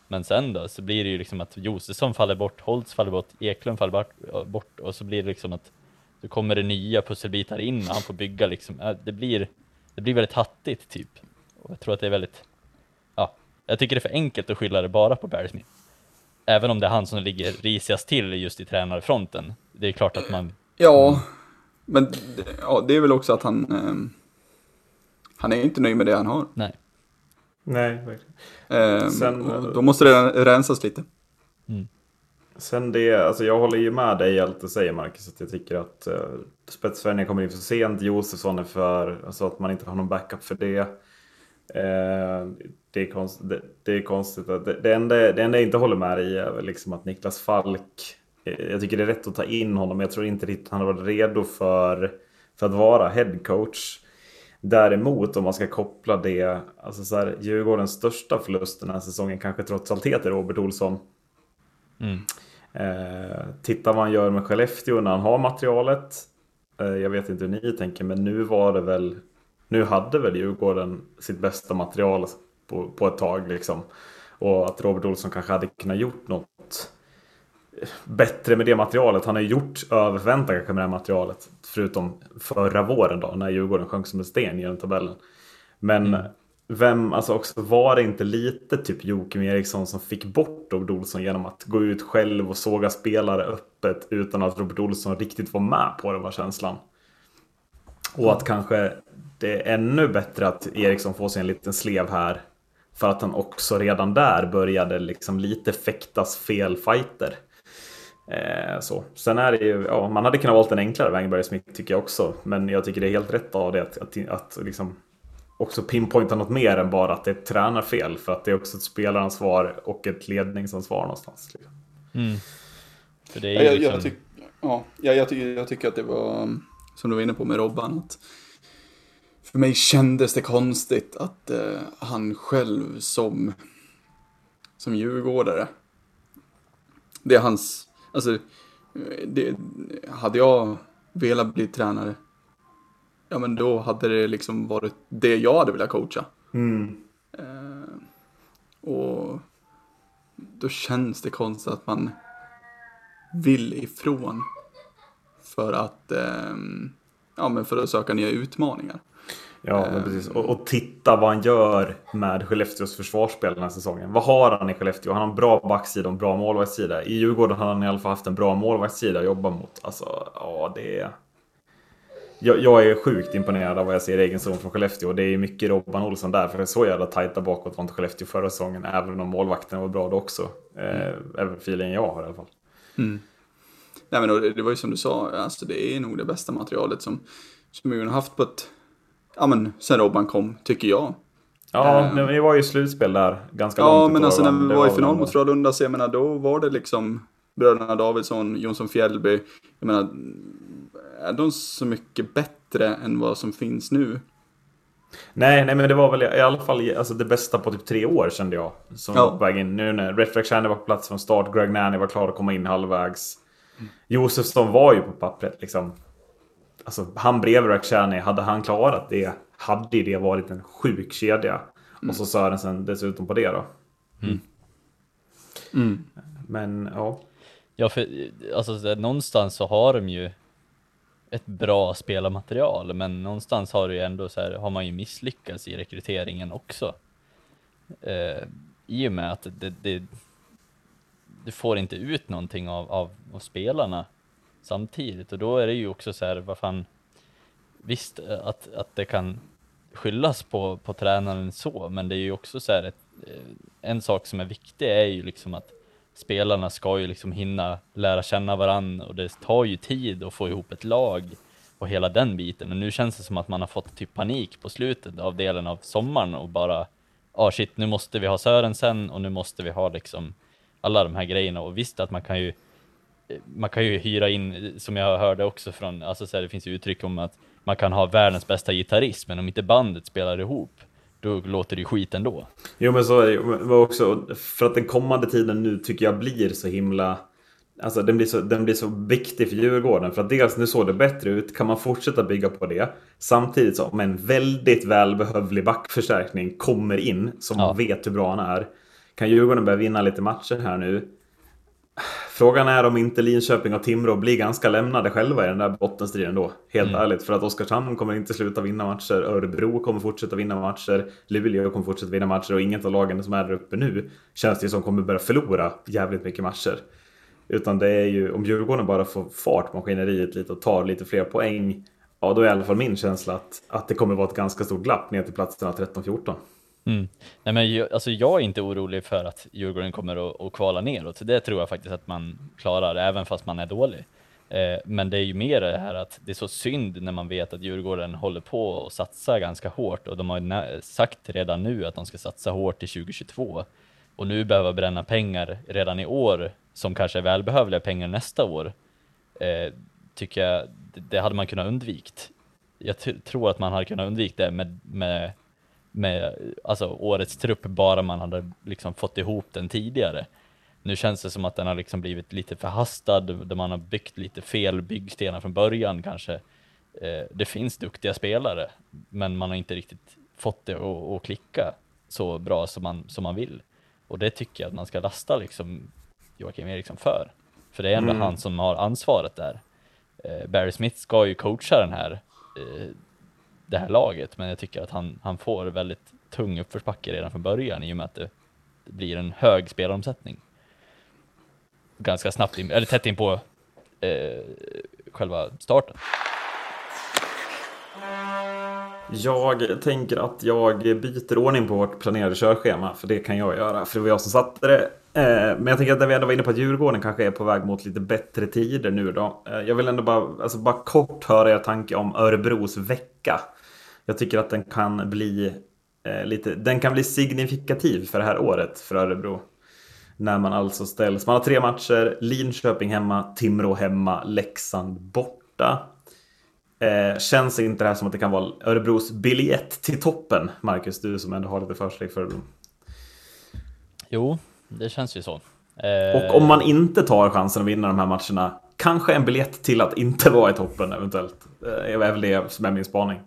Men sen då så blir det ju liksom att Josefsson faller bort, Holtz faller bort, Eklund faller bort, och så blir det liksom att då kommer det nya pusselbitar in och han får bygga liksom. Det blir, det blir väldigt hattigt typ. Och jag tror att det är väldigt, ja, jag tycker det är för enkelt att skylla det bara på Barry Smith även om det är han som ligger risigast till just i tränarfronten. Det är klart att man...
Ja, men ja, det är väl också att han... Eh, han är inte nöjd med det han har.
Nej.
Nej, verkligen.
Eh, Sen, då måste det rensas lite.
Mm. Sen det, alltså jag håller ju med dig i allt du säger Marcus, att jag tycker att uh, spetsvärvningen kommer in för sent, Josefsson är för, alltså att man inte har någon backup för det. Uh, det, är konst, det, det, är konstigt. Att det, det, enda, det enda jag inte håller med i är liksom att Niklas Falk, eh, jag tycker det är rätt att ta in honom, men jag tror inte riktigt han har varit redo för, för att vara headcoach. Däremot om man ska koppla det, alltså så här, Djurgårdens största förlust den här säsongen kanske trots allt heter Robert Olsson. Mm. Eh, titta vad han gör med Skellefteå när han har materialet. Eh, jag vet inte hur ni tänker, men nu var det väl nu hade väl Djurgården sitt bästa material på, på ett tag liksom. Och att Robert Olsson kanske hade kunnat gjort något bättre med det materialet. Han har gjort över förväntan kanske med det här materialet. Förutom förra våren då, när Djurgården sjönk som en sten genom tabellen. Men mm. vem, alltså också var det inte lite typ Joakim Eriksson som fick bort Robert Olsson genom att gå ut själv och såga spelare öppet utan att Robert Olsson riktigt var med på det var känslan. Och att kanske det är ännu bättre att Eriksson får sig en liten slev här för att han också redan där började liksom lite fäktas fel fighter. Eh, så. Sen är det ju, ja, man hade kunnat valt en enklare Wangberg Smith tycker jag också. Men jag tycker det är helt rätt av det att, att, att liksom också pinpointa något mer än bara att det är ett tränarfel. För att det är också ett spelaransvar och ett ledningsansvar någonstans. Liksom.
Mm. För det är jag, liksom... jag, tyck, ja, jag, jag, tycker, jag tycker att det var, som du var inne på med Robban, att för mig kändes det konstigt att eh, han själv som, som djurgårdare, det är hans, alltså, det, hade jag velat bli tränare, ja men då hade det liksom varit det jag hade velat coacha. Mm. Eh, och då känns det konstigt att man vill ifrån för att, eh, ja men för att söka nya utmaningar.
Ja, men precis. Och, och, titta vad han gör med Skellefteås försvarsspel den här säsongen. Vad har han i Skellefteå? Han har en bra backsida och en bra målvaktssida. I Djurgården har han i alla fall haft en bra målvaktssida att jobba mot. Alltså, ja, det är... Jag, jag är sjukt imponerad av vad jag ser i egen zon från Skellefteå. Det är mycket Robban Olsson där, för det är så jävla tajta bakåt var inte Skellefteå förra säsongen, även om målvakterna var bra då också. Eh, även feelingen jag har i alla fall. Mm.
Nej, men det var ju som du sa, alltså det är nog det bästa materialet som, som Djurgården har haft på ett ja men sen Robban kom, tycker jag.
Ja, uh, vi var ju slutspel där ganska
ja,
långt.
Ja, men alltså när vi var, i final mot Frölunda, så jag menar då var det liksom bröderna Davidsson, Jonsson Fjällby. Jag menar, är de så mycket bättre än vad som finns nu?
Nej, nej men det var väl i alla fall alltså, det bästa på typ tre år kände jag. Som ja. var väg in. Nu när Red Flag på plats från start, Greg Nanny var klar att komma in halvvägs. Josefsson var ju på pappret liksom. Alltså han bredvid Rakhshani, hade han klarat det hade det varit en sjuk kedja. Mm. Och så Sörensen dessutom på det då. Mm. Mm. Men ja.
Ja, för alltså någonstans så har de ju ett bra spelarmaterial, men någonstans har, det ju ändå så här, har man ju misslyckats i rekryteringen också. Eh, I och med att det, det, du får inte ut någonting av, av, av, spelarna samtidigt och då är det ju också så här, vad fan, visst eh, att, att det kan skyllas på, på tränaren så, men det är ju också så här, ett, eh, en sak som är viktig är ju liksom att spelarna ska ju liksom hinna lära känna varandra och det tar ju tid att få ihop ett lag och hela den biten. Och nu känns det som att man har fått typ panik på slutet av delen av sommaren och bara, ja ah, shit, nu måste vi ha Sörensen och nu måste vi ha liksom alla de här grejerna och visst att man kan ju man kan ju hyra in, som jag hörde också från, alltså så här, det finns ju uttryck om att man kan ha världens bästa gitarrist, men om inte bandet spelar ihop, då låter det ju skit ändå.
Jo men så är det också, för att den kommande tiden nu tycker jag blir så himla Alltså den blir, så, den blir så viktig för Djurgården. För att dels nu såg det bättre ut. Kan man fortsätta bygga på det. Samtidigt som en väldigt välbehövlig backförstärkning kommer in. Som ja. vet hur bra han är. Kan Djurgården börja vinna lite matcher här nu. Frågan är om inte Linköping och Timrå blir ganska lämnade själva i den där bottenstriden då. Helt mm. ärligt. För att Oskarshamn kommer inte sluta vinna matcher. Örebro kommer fortsätta vinna matcher. Luleå kommer fortsätta vinna matcher. Och inget av lagen som är där uppe nu känns det som kommer börja förlora jävligt mycket matcher. Utan det är ju om Djurgården bara får fart maskineriet lite och tar lite fler poäng. Ja, då är i alla fall min känsla att, att det kommer vara ett ganska stort glapp ner till platserna 13-14.
Mm. Nej, men jag, alltså jag är inte orolig för att Djurgården kommer att, att kvala neråt. Det tror jag faktiskt att man klarar, även fast man är dålig. Eh, men det är ju mer det här att det är så synd när man vet att Djurgården håller på och satsar ganska hårt och de har sagt redan nu att de ska satsa hårt till 2022 och nu behöver bränna pengar redan i år som kanske är välbehövliga pengar nästa år. Eh, tycker jag det, det hade man kunnat undvikt. Jag tror att man hade kunnat undvika det med, med med alltså, årets trupp bara man hade liksom fått ihop den tidigare. Nu känns det som att den har liksom blivit lite förhastad, där man har byggt lite fel byggstenar från början kanske. Eh, det finns duktiga spelare, men man har inte riktigt fått det att, att klicka så bra som man, som man vill. Och det tycker jag att man ska lasta liksom Joakim Eriksson för. För det är ändå mm. han som har ansvaret där. Eh, Barry Smith ska ju coacha den här eh, det här laget, men jag tycker att han, han får väldigt tung uppförsbacke redan från början i och med att det, blir en hög spelaromsättning. Ganska snabbt, in, eller tätt in på eh, själva starten.
Jag tänker att jag byter ordning på vårt planerade körschema, för det kan jag göra, för det var jag som satte det. Eh, men jag tänker att när vi ändå var inne på att Djurgården kanske är på väg mot lite bättre tider nu då. Eh, jag vill ändå bara, alltså bara kort höra er tanke om Örebros vecka. Jag tycker att den kan bli eh, lite, den kan bli signifikativ för det här året för Örebro. När man alltså ställs, man har tre matcher, Linköping hemma, Timrå hemma, Leksand borta. Eh, känns inte det här som att det kan vara Örebros biljett till toppen, Marcus? Du som ändå har lite försteg för Örebro.
Jo, det känns ju så.
Eh... Och om man inte tar chansen att vinna de här matcherna, kanske en biljett till att inte vara i toppen eventuellt. Eh, är väl det som är min spaning.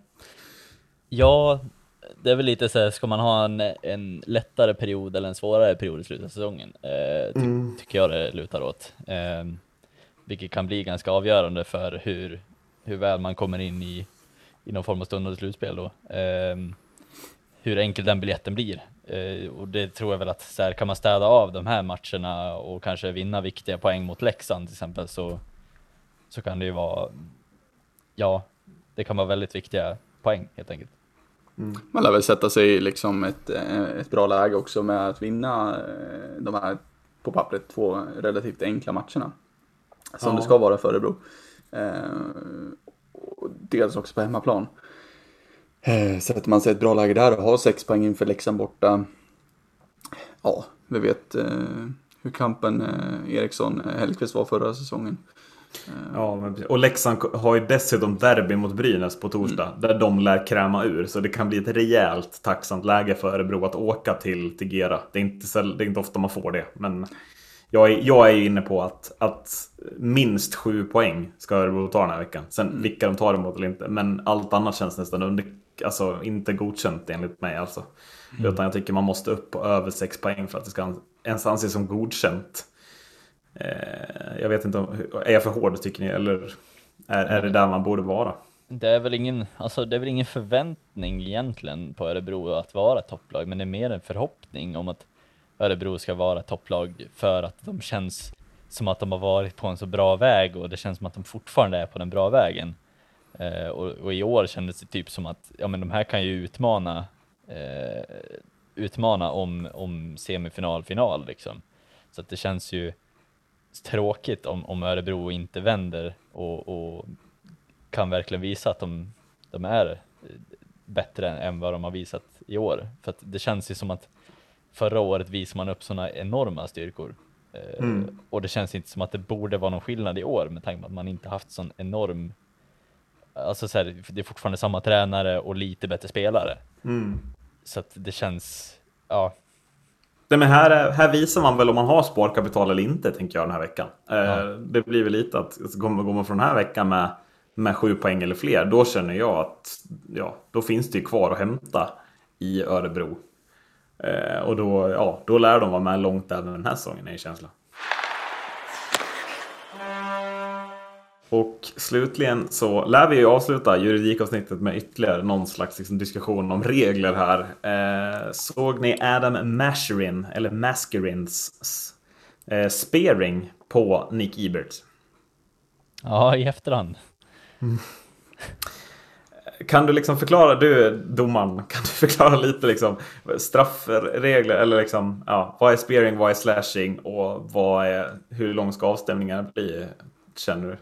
Ja, det är väl lite så här, ska man ha en, en lättare period eller en svårare period i slutet av säsongen? Eh, ty mm. Tycker jag det lutar åt. Eh, vilket kan bli ganska avgörande för hur, hur väl man kommer in i, i någon form av stundande slutspel då. Eh, hur enkel den biljetten blir. Eh, och det tror jag väl att så här, kan man städa av de här matcherna och kanske vinna viktiga poäng mot Leksand till exempel så, så kan det ju vara, ja, det kan vara väldigt viktiga poäng helt enkelt.
Mm. Man lär väl sätta sig i liksom ett, eh, ett bra läge också med att vinna eh, de här, på pappret, två relativt enkla matcherna. Som ja. det ska vara för Örebro. Eh, dels också på hemmaplan. Sätter man sig i ett bra läge där och har sex poäng inför Leksand borta. Ja, vi vet hur kampen eh, Eriksson eh, Hellkvist var förra säsongen.
Ja, och Leksand har ju dessutom derby mot Brynäs på torsdag. Mm. Där de lär kräma ur. Så det kan bli ett rejält tacksamt läge för Örebro att åka till, till Gera. Det är, inte, det är inte ofta man får det. Men jag är, jag är inne på att, att minst sju poäng ska Örebro ta den här veckan. Sen mm. vilka de tar emot eller inte. Men allt annat känns nästan under, alltså inte godkänt enligt mig alltså. Mm. Utan jag tycker man måste upp på över sex poäng för att det ska ens anses som godkänt. Eh, jag vet inte, om, är jag för hård tycker ni? Eller är, är det där man borde vara?
Det är väl ingen, alltså det är väl ingen förväntning egentligen på Örebro att vara topplag, men det är mer en förhoppning om att Örebro ska vara topplag för att de känns som att de har varit på en så bra väg och det känns som att de fortfarande är på den bra vägen. Eh, och, och, i år kändes det typ som att, ja men de här kan ju utmana, eh, utmana om, om semifinal, final liksom. Så att det känns ju tråkigt om, om Örebro inte vänder och, och kan verkligen visa att de, de är bättre än vad de har visat i år. För det känns ju som att förra året visade man upp sådana enorma styrkor. Eh, mm. Och det känns inte som att det borde vara någon skillnad i år med tanke på att man inte haft sån enorm Alltså så här, det är fortfarande samma tränare och lite bättre spelare. Mm. Så att det känns, ja.
Nej, men här, här visar man väl om man har sparkapital eller inte, tänker jag den här veckan. Eh, ja. Det blir väl lite att alltså, går man från den här veckan med, med sju poäng eller fler, då känner jag att ja, då finns det ju kvar att hämta i Örebro. Eh, och då, ja, då lär de vara med långt även den här säsongen, är känslan. Och slutligen så lär vi ju avsluta juridikavsnittet med ytterligare någon slags liksom, diskussion om regler här. Eh, såg ni Adam Masherin, eller Maskerins eh, spearing på Nick Ebert?
Ja, i efterhand. Mm.
Kan du liksom förklara, du domaren, kan du förklara lite liksom straffregler eller liksom, ja, vad är spearing, vad är slashing och vad är, hur lång ska avstämningarna bli, känner du?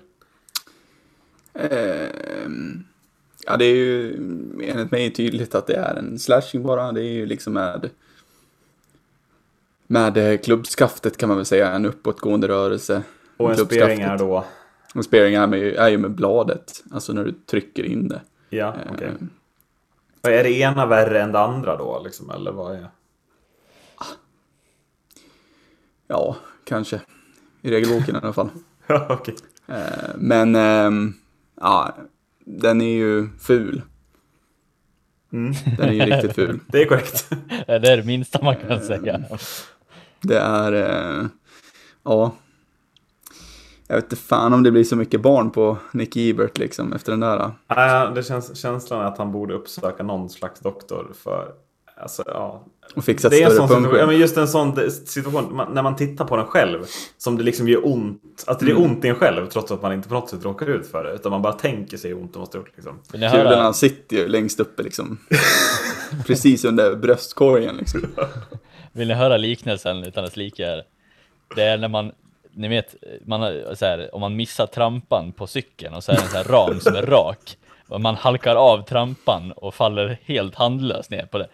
Eh, ja, det är ju enligt mig tydligt att det är en slashing bara. Det är ju liksom med med klubbskaftet kan man väl säga, en uppåtgående rörelse.
Och en spearing är då?
En spearing är, med, är ju med bladet, alltså när du trycker in det.
Ja, okej. Okay. Eh, är det ena värre än det andra då, liksom, eller vad är?
Ja, kanske. I regelboken i alla fall.
ja.
Okay. Eh, men, ehm, ja, den är ju ful. Mm. Den är ju riktigt ful.
det är korrekt.
det är det minsta man kan säga.
Det är, eh, ja, jag vet inte fan om det blir så mycket barn på Nick Ebert liksom efter den där.
Nej, det känns känslan att han borde uppsöka någon slags doktor för Alltså, ja.
Och fixa ett större
situation, ja, men Just en sån situation, när man tittar på den själv, som det liksom gör ont. Att det är mm. ont i en själv trots att man inte på något sätt råkar ut för det. Utan man bara tänker sig hur ont det måste gjort. Liksom.
Kulorna sitter ju längst uppe liksom. Precis under bröstkorgen liksom.
Vill ni höra liknelsen utan att slika er? Det är när man ni vet, man har, så här, om man missar trampan på cykeln och så är det en så här ram som är rak och man halkar av trampan och faller helt handlöst ner på, det,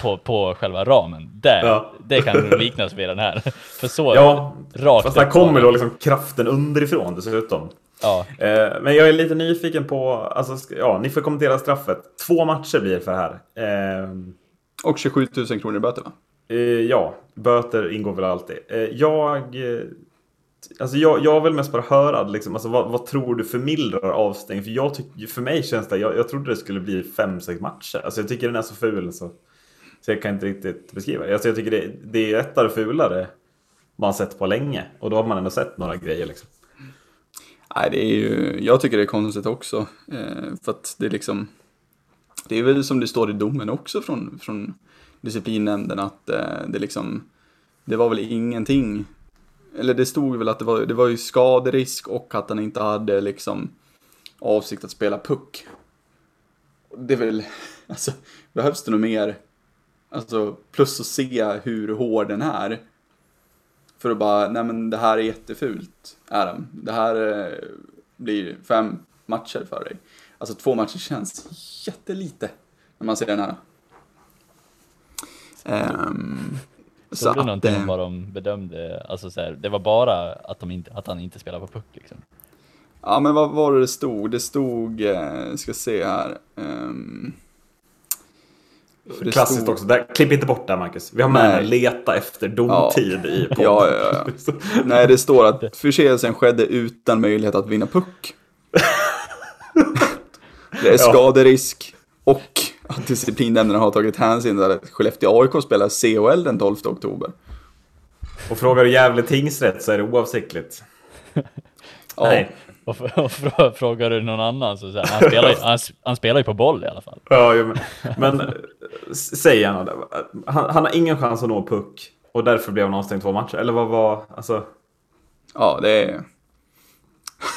på, på själva ramen. Där, ja. Det kan liknas vid den här. För så
ja, rakt fast här kommer då liksom kraften underifrån dessutom. Ja. Eh, men jag är lite nyfiken på, alltså, ja, ni får kommentera straffet. Två matcher blir det för det här. Eh,
och 27 000 kronor i böter va?
Eh, ja, böter ingår väl alltid. Eh, jag Alltså jag, jag vill mest bara höra, liksom, alltså vad, vad tror du förmildrar avstängning? För, jag tyck, för mig känns det, jag, jag trodde det skulle bli 5-6 matcher. Alltså jag tycker den är så ful så, så jag kan inte riktigt beskriva det. Alltså jag tycker det, det är ett av det fulare man sett på länge. Och då har man ändå sett några grejer liksom.
Nej, det är ju, jag tycker det är konstigt också. Eh, för att det är liksom, det är väl som det står i domen också från, från disciplinnämnden att eh, det liksom, det var väl ingenting eller det stod väl att det var, det var ju skaderisk och att han inte hade liksom avsikt att spela puck. Det är väl, alltså, behövs det något mer? Alltså, plus att se hur hård den är. För att bara, nej men det här är jättefult, Adam. Det här eh, blir fem matcher för dig. Alltså två matcher känns jättelite när man ser den här. Um,
Såg du någonting om vad de bedömde? Alltså så här, det var bara att, de inte, att han inte spelade på puck liksom.
Ja, men vad var det det stod? Det stod, eh, ska se här. Um,
Klassiskt stod... också. Där, klipp inte bort det Marcus. Vi har med Nej. leta efter domtid ja. i podden.
Ja, ja, ja. Nej, det står att förseelsen skedde utan möjlighet att vinna puck. det är skaderisk och att disciplinnämnden har tagit hänsyn till att Skellefteå AIK spelar CHL den 12 oktober.
Och frågar du Gävle tingsrätt så är det oavsiktligt.
ja. Nej. Och, och frågar du någon annan så säger han, spelar, han, han spelar ju på boll i alla fall.
Ja, men, men säg gärna det. Han, han, har ingen chans att nå puck och därför blev han avstängd två matcher. Eller vad var, alltså?
Ja, det är...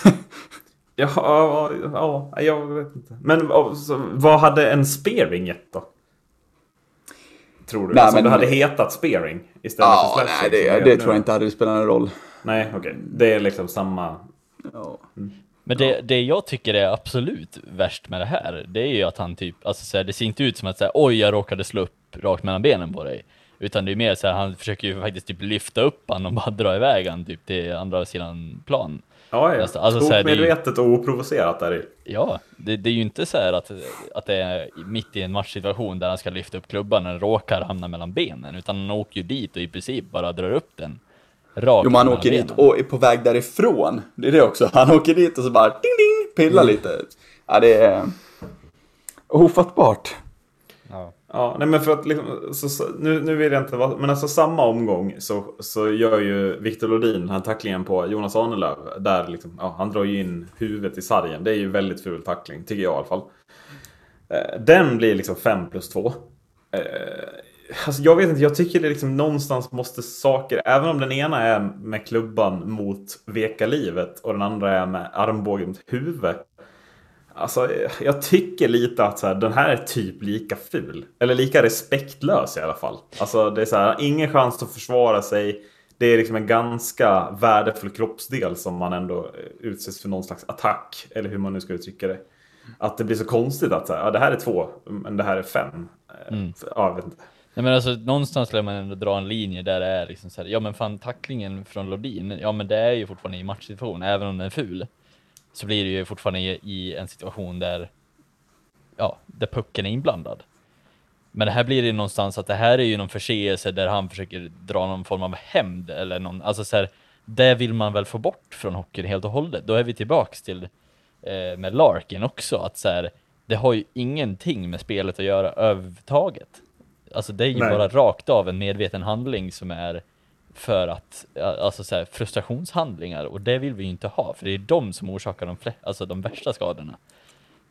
ja, ja, ja, jag vet inte. Men vad hade en spearing gett då? Tror du? Nej, alltså, men... det hade hetat spearing istället
ja, för slashing? Nej, det, det tror jag inte hade spelat någon roll.
Nej, okej. Okay. Det är liksom samma... Ja.
Mm. Men det, det jag tycker är absolut värst med det här, det är ju att han typ, alltså så här, det ser inte ut som att säga oj jag råkade slå upp rakt mellan benen på dig. Utan det är mer så här, han försöker ju faktiskt typ lyfta upp han och bara dra iväg han typ till andra sidan plan.
Ja, ja. Alltså, alltså, medvetet och oprovocerat där i.
Ja, det, det, är ju inte så här att, att det är mitt i en matchsituation där han ska lyfta upp klubban och råkar hamna mellan benen, utan han åker ju dit och i princip bara drar upp den.
Rakt jo, men han åker benen. dit och är på väg därifrån. Det är det också. Han åker dit och så bara ding ding, pillar mm. lite. Ja, det är ofattbart.
Ja. Ja, nej men för att liksom, så, så, nu, nu vill jag inte vara, men alltså samma omgång så, så gör ju Viktor Lodin den här tacklingen på Jonas Ahnelöv. Där liksom, ja, han drar ju in huvudet i sargen. Det är ju väldigt ful tackling, tycker jag i alla fall. Eh, den blir liksom 5 plus 2. Eh, alltså jag vet inte, jag tycker det liksom någonstans måste saker, även om den ena är med klubban mot veka livet och den andra är med armbågen mot huvudet. Alltså, jag tycker lite att så här, den här är typ lika ful. Eller lika respektlös i alla fall. Alltså, det är så här, ingen chans att försvara sig. Det är liksom en ganska värdefull kroppsdel som man ändå utsätts för någon slags attack. Eller hur man nu ska uttrycka det. Att det blir så konstigt att så här, ja, det här är två, men det här är fem. Mm. Ja, jag vet inte.
Nej men alltså någonstans lär man ändå dra en linje där det är liksom så här, ja men fan tacklingen från Lodin, ja men det är ju fortfarande i matchsituation, även om den är ful så blir det ju fortfarande i en situation där, ja, där pucken är inblandad. Men det här blir det någonstans att det här är ju någon förseelse där han försöker dra någon form av hämnd eller någon, alltså så här, det vill man väl få bort från hockeyn helt och hållet. Då är vi tillbaks till eh, med Larkin också, att så här, det har ju ingenting med spelet att göra överhuvudtaget. Alltså det är ju Nej. bara rakt av en medveten handling som är för att, alltså så här, frustrationshandlingar och det vill vi ju inte ha för det är de som orsakar de, alltså de värsta skadorna.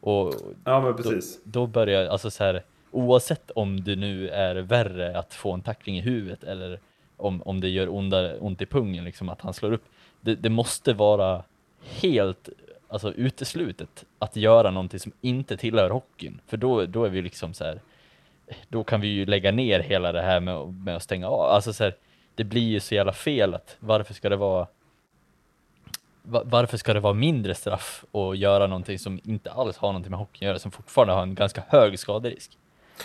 Och
ja men precis.
Då, då börjar, alltså så här, oavsett om du nu är värre att få en tackling i huvudet eller om, om det gör onda, ont i pungen, liksom att han slår upp. Det, det måste vara helt alltså, uteslutet att göra någonting som inte tillhör hockeyn. För då, då är vi liksom så här, då kan vi ju lägga ner hela det här med, med att stänga av. Alltså så här, det blir ju så jävla fel att varför ska det vara varför ska det vara mindre straff och göra någonting som inte alls har någonting med hockey att göra, som fortfarande har en ganska hög skaderisk?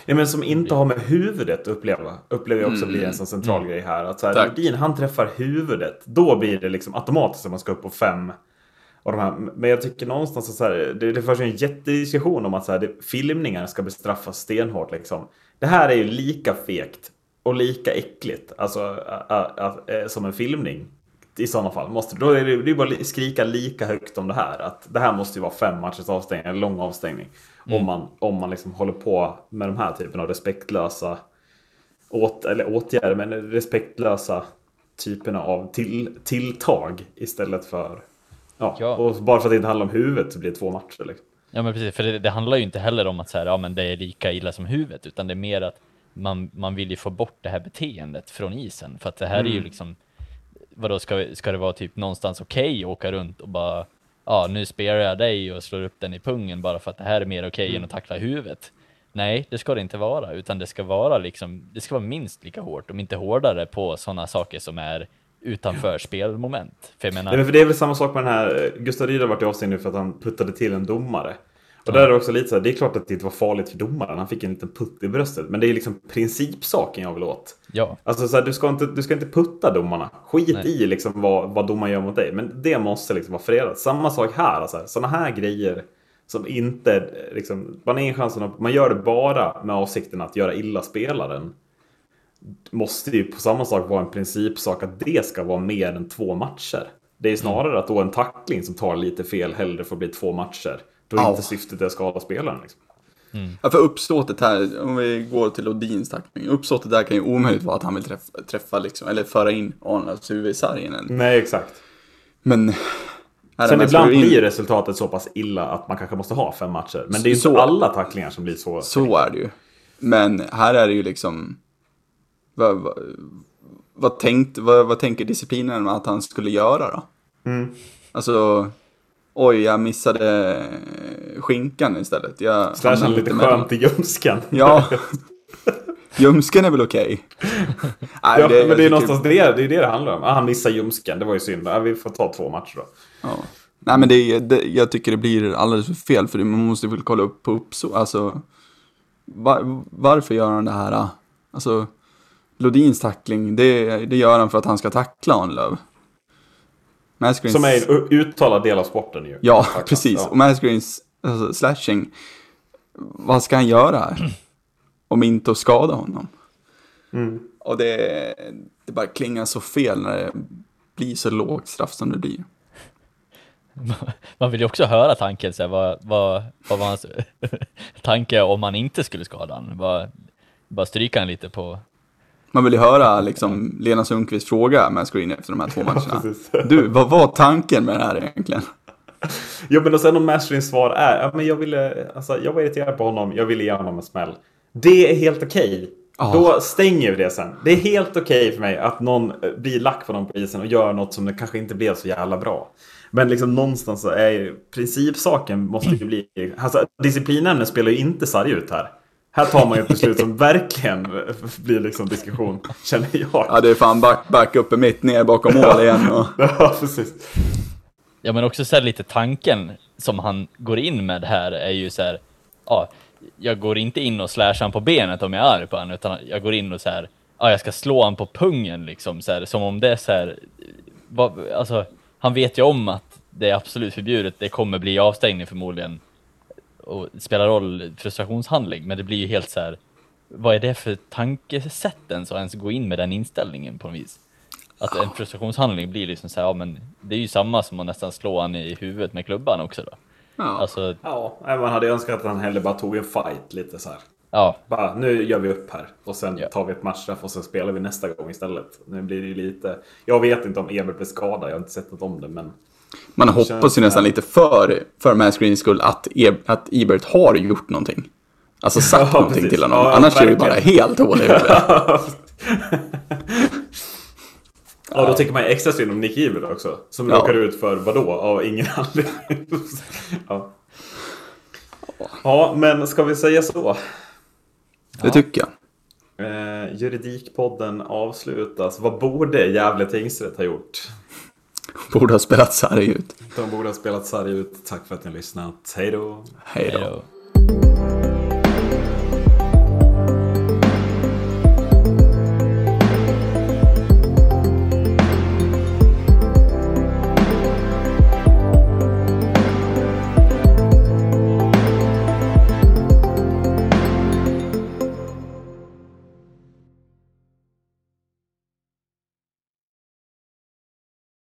Ja, men som inte har med huvudet att uppleva, upplever jag också mm. blir en sån central mm. grej här. Att så här, Nordin, han träffar huvudet, då blir det liksom automatiskt att man ska upp på fem. Och de här, men jag tycker någonstans att så här, det, det förs en jättediskussion om att så här, det, filmningar ska bestraffas stenhårt. Liksom. Det här är ju lika fegt och lika äckligt, alltså ä, ä, ä, som en filmning. I sådana fall. Måste, då är det, det är bara att skrika lika högt om det här. Att det här måste ju vara fem matchers avstängning, en lång avstängning. Mm. Om man, om man liksom håller på med de här typen av respektlösa åt, eller åtgärder, men respektlösa typerna av till, tilltag istället för... Ja, ja, och bara för att det inte handlar om huvudet så blir det två matcher. Liksom.
Ja men precis, för det, det handlar ju inte heller om att säga, ja men det är lika illa som huvudet, utan det är mer att man, man vill ju få bort det här beteendet från isen. För att det här mm. är ju mm. liksom, vadå, ska, ska det vara typ någonstans okej okay, att åka runt och bara, ja nu spelar jag dig och slår upp den i pungen bara för att det här är mer okej okay mm. än att tackla huvudet. Nej, det ska det inte vara, utan det ska vara liksom, det ska vara minst lika hårt, om inte hårdare på sådana saker som är utanför ja. spelmoment.
För menar... Nej, för det är väl samma sak med den här, Gustav Rydahl har varit i avstängd nu för att han puttade till en domare. Och där är det också lite så här, det är klart att det inte var farligt för domaren, han fick en liten putt i bröstet. Men det är liksom principsaken jag vill åt.
Ja.
Alltså så här, du, ska inte, du ska inte putta domarna. Skit Nej. i liksom vad, vad domaren gör mot dig. Men det måste liksom vara fredat. Samma sak här, alltså, sådana här grejer som inte, liksom, man, är chansen att, man gör det bara med avsikten att göra illa spelaren. Måste ju på samma sak vara en principsak att det ska vara mer än två matcher. Det är snarare att då en tackling som tar lite fel hellre får bli två matcher. Då är
Ja.
inte syftet att skada spelaren. Liksom.
Ja, för uppsåtet här, om vi går till Odins tackling, uppsåtet där kan ju omöjligt vara att han vill träffa, träffa liksom, eller föra in Arnolds huvud i sargen.
Nej, exakt.
Men... här
Sen ibland
in-
blir resultatet så pass illa att man kanske måste ha fem matcher. Men det är ju
Så-
inte alla tacklingar som blir så.
Så är det ju. Men här är det ju liksom... Vad, vad, vad, tänkt, vad, vad tänker disciplinen att han skulle göra då?
Mm.
Alltså... Oj, jag missade skinkan istället. Jag
Slashar
hamnade
lite skönt i ljumsken.
Ja. Ljumsken är väl okej? Nej,
Ja, men det är någonstans det det, är det det handlar om. Ah, han missar ljumsken, det var ju synd. Ja, vi får ta två matcher då.
Ja. Nej men det, det, jag tycker det blir alldeles för fel för man måste väl kolla upp på uppsåt. Alltså, var, varför gör han det här? då? Alltså, Lodins tackling, det, det gör han för att han ska tackla Arnlöv. Mascarenes,
Som är en uttalad del av sporten ju.
Ja, precis.
ja.
Och Mascarenes alltså, slashing, vad ska han göra här? Om inte att skada honom.
Mm.
Och det, det bara klingar så fel när det blir så lågt straff som det blir.
Man vill ju också höra tanken, så här, vad, vad, vad var hans tanke om man inte skulle skada han? Bara, bara stryka han lite på...
Man vill ju höra liksom Lena Sundqvist fråga Mascarene efter de här två matcherna.
precis.
Du, vad var tanken med det här egentligen?
Ja, men och sen om Mashrins svar är ja, men jag ville, alltså, jag var irriterad på honom, jag ville ge honom en smäll. Det är helt okej.
Ja.
Då stänger vi det sen. Det är helt okej för mig att någon eh, blir lack på någon på isen och gör något som det kanske inte blev så jävla bra. Men liksom någonstans så är ju principsaken måste ju bli... Alltså disciplinämnet spelar ju inte sarg ut här. Här tar man ju ett beslut som verkligen blir liksom diskussion, känner jag.
Ja, det är fan back, back uppe mitt ner bakom mål igen. Och...
Ja, precis.
Ja men också så här lite tanken som han går in med här är ju så här, ja, jag går inte in och slashar han på benet om jag är arg på honom, utan jag går in och så här, ja, jag ska slå han på pungen liksom, så här, som om det är så här, vad, alltså, han vet ju om att det är absolut förbjudet, det kommer bli avstängning förmodligen, och spelar roll frustrationshandling, men det blir ju helt så här, vad är det för tankesätt ens att ens gå in med den inställningen på något vis? Att en frustrationshandling blir liksom så här, ja men det är ju samma som att nästan slå han i huvudet med klubban också då.
Ja.
Alltså,
Ja, man hade önskat att han hellre bara tog en fight lite så här.
ja,
Bara, nu gör vi upp här och sen
Ja.
tar vi ett matchstraff och sen spelar vi nästa gång istället. Nu blir det ju lite... Jag vet inte om Ebert blev skadad, jag har inte sett något om det, men...
Man hoppas ju nästan lite för, för Mascarenes skull att, e att Ebert har gjort någonting. Alltså sagt
Ja,
någonting
precis.
till honom.
Ja,
Annars är det
verkligen.
bara helt hål i huvudet.
Ja, då tycker man ju extra synd om Nick Ebert också. Som
Ja.
råkar ut för vadå? Av ingen anledning. ja. ja, men ska vi säga så?
Det tycker jag.
Eh, juridikpodden avslutas. Vad borde Gävle tingsrätt ha gjort?
Borde ha spelat sarg ut.
De borde ha spelat sarg ut. Tack för att ni har lyssnat. Hej då!
Hej
då.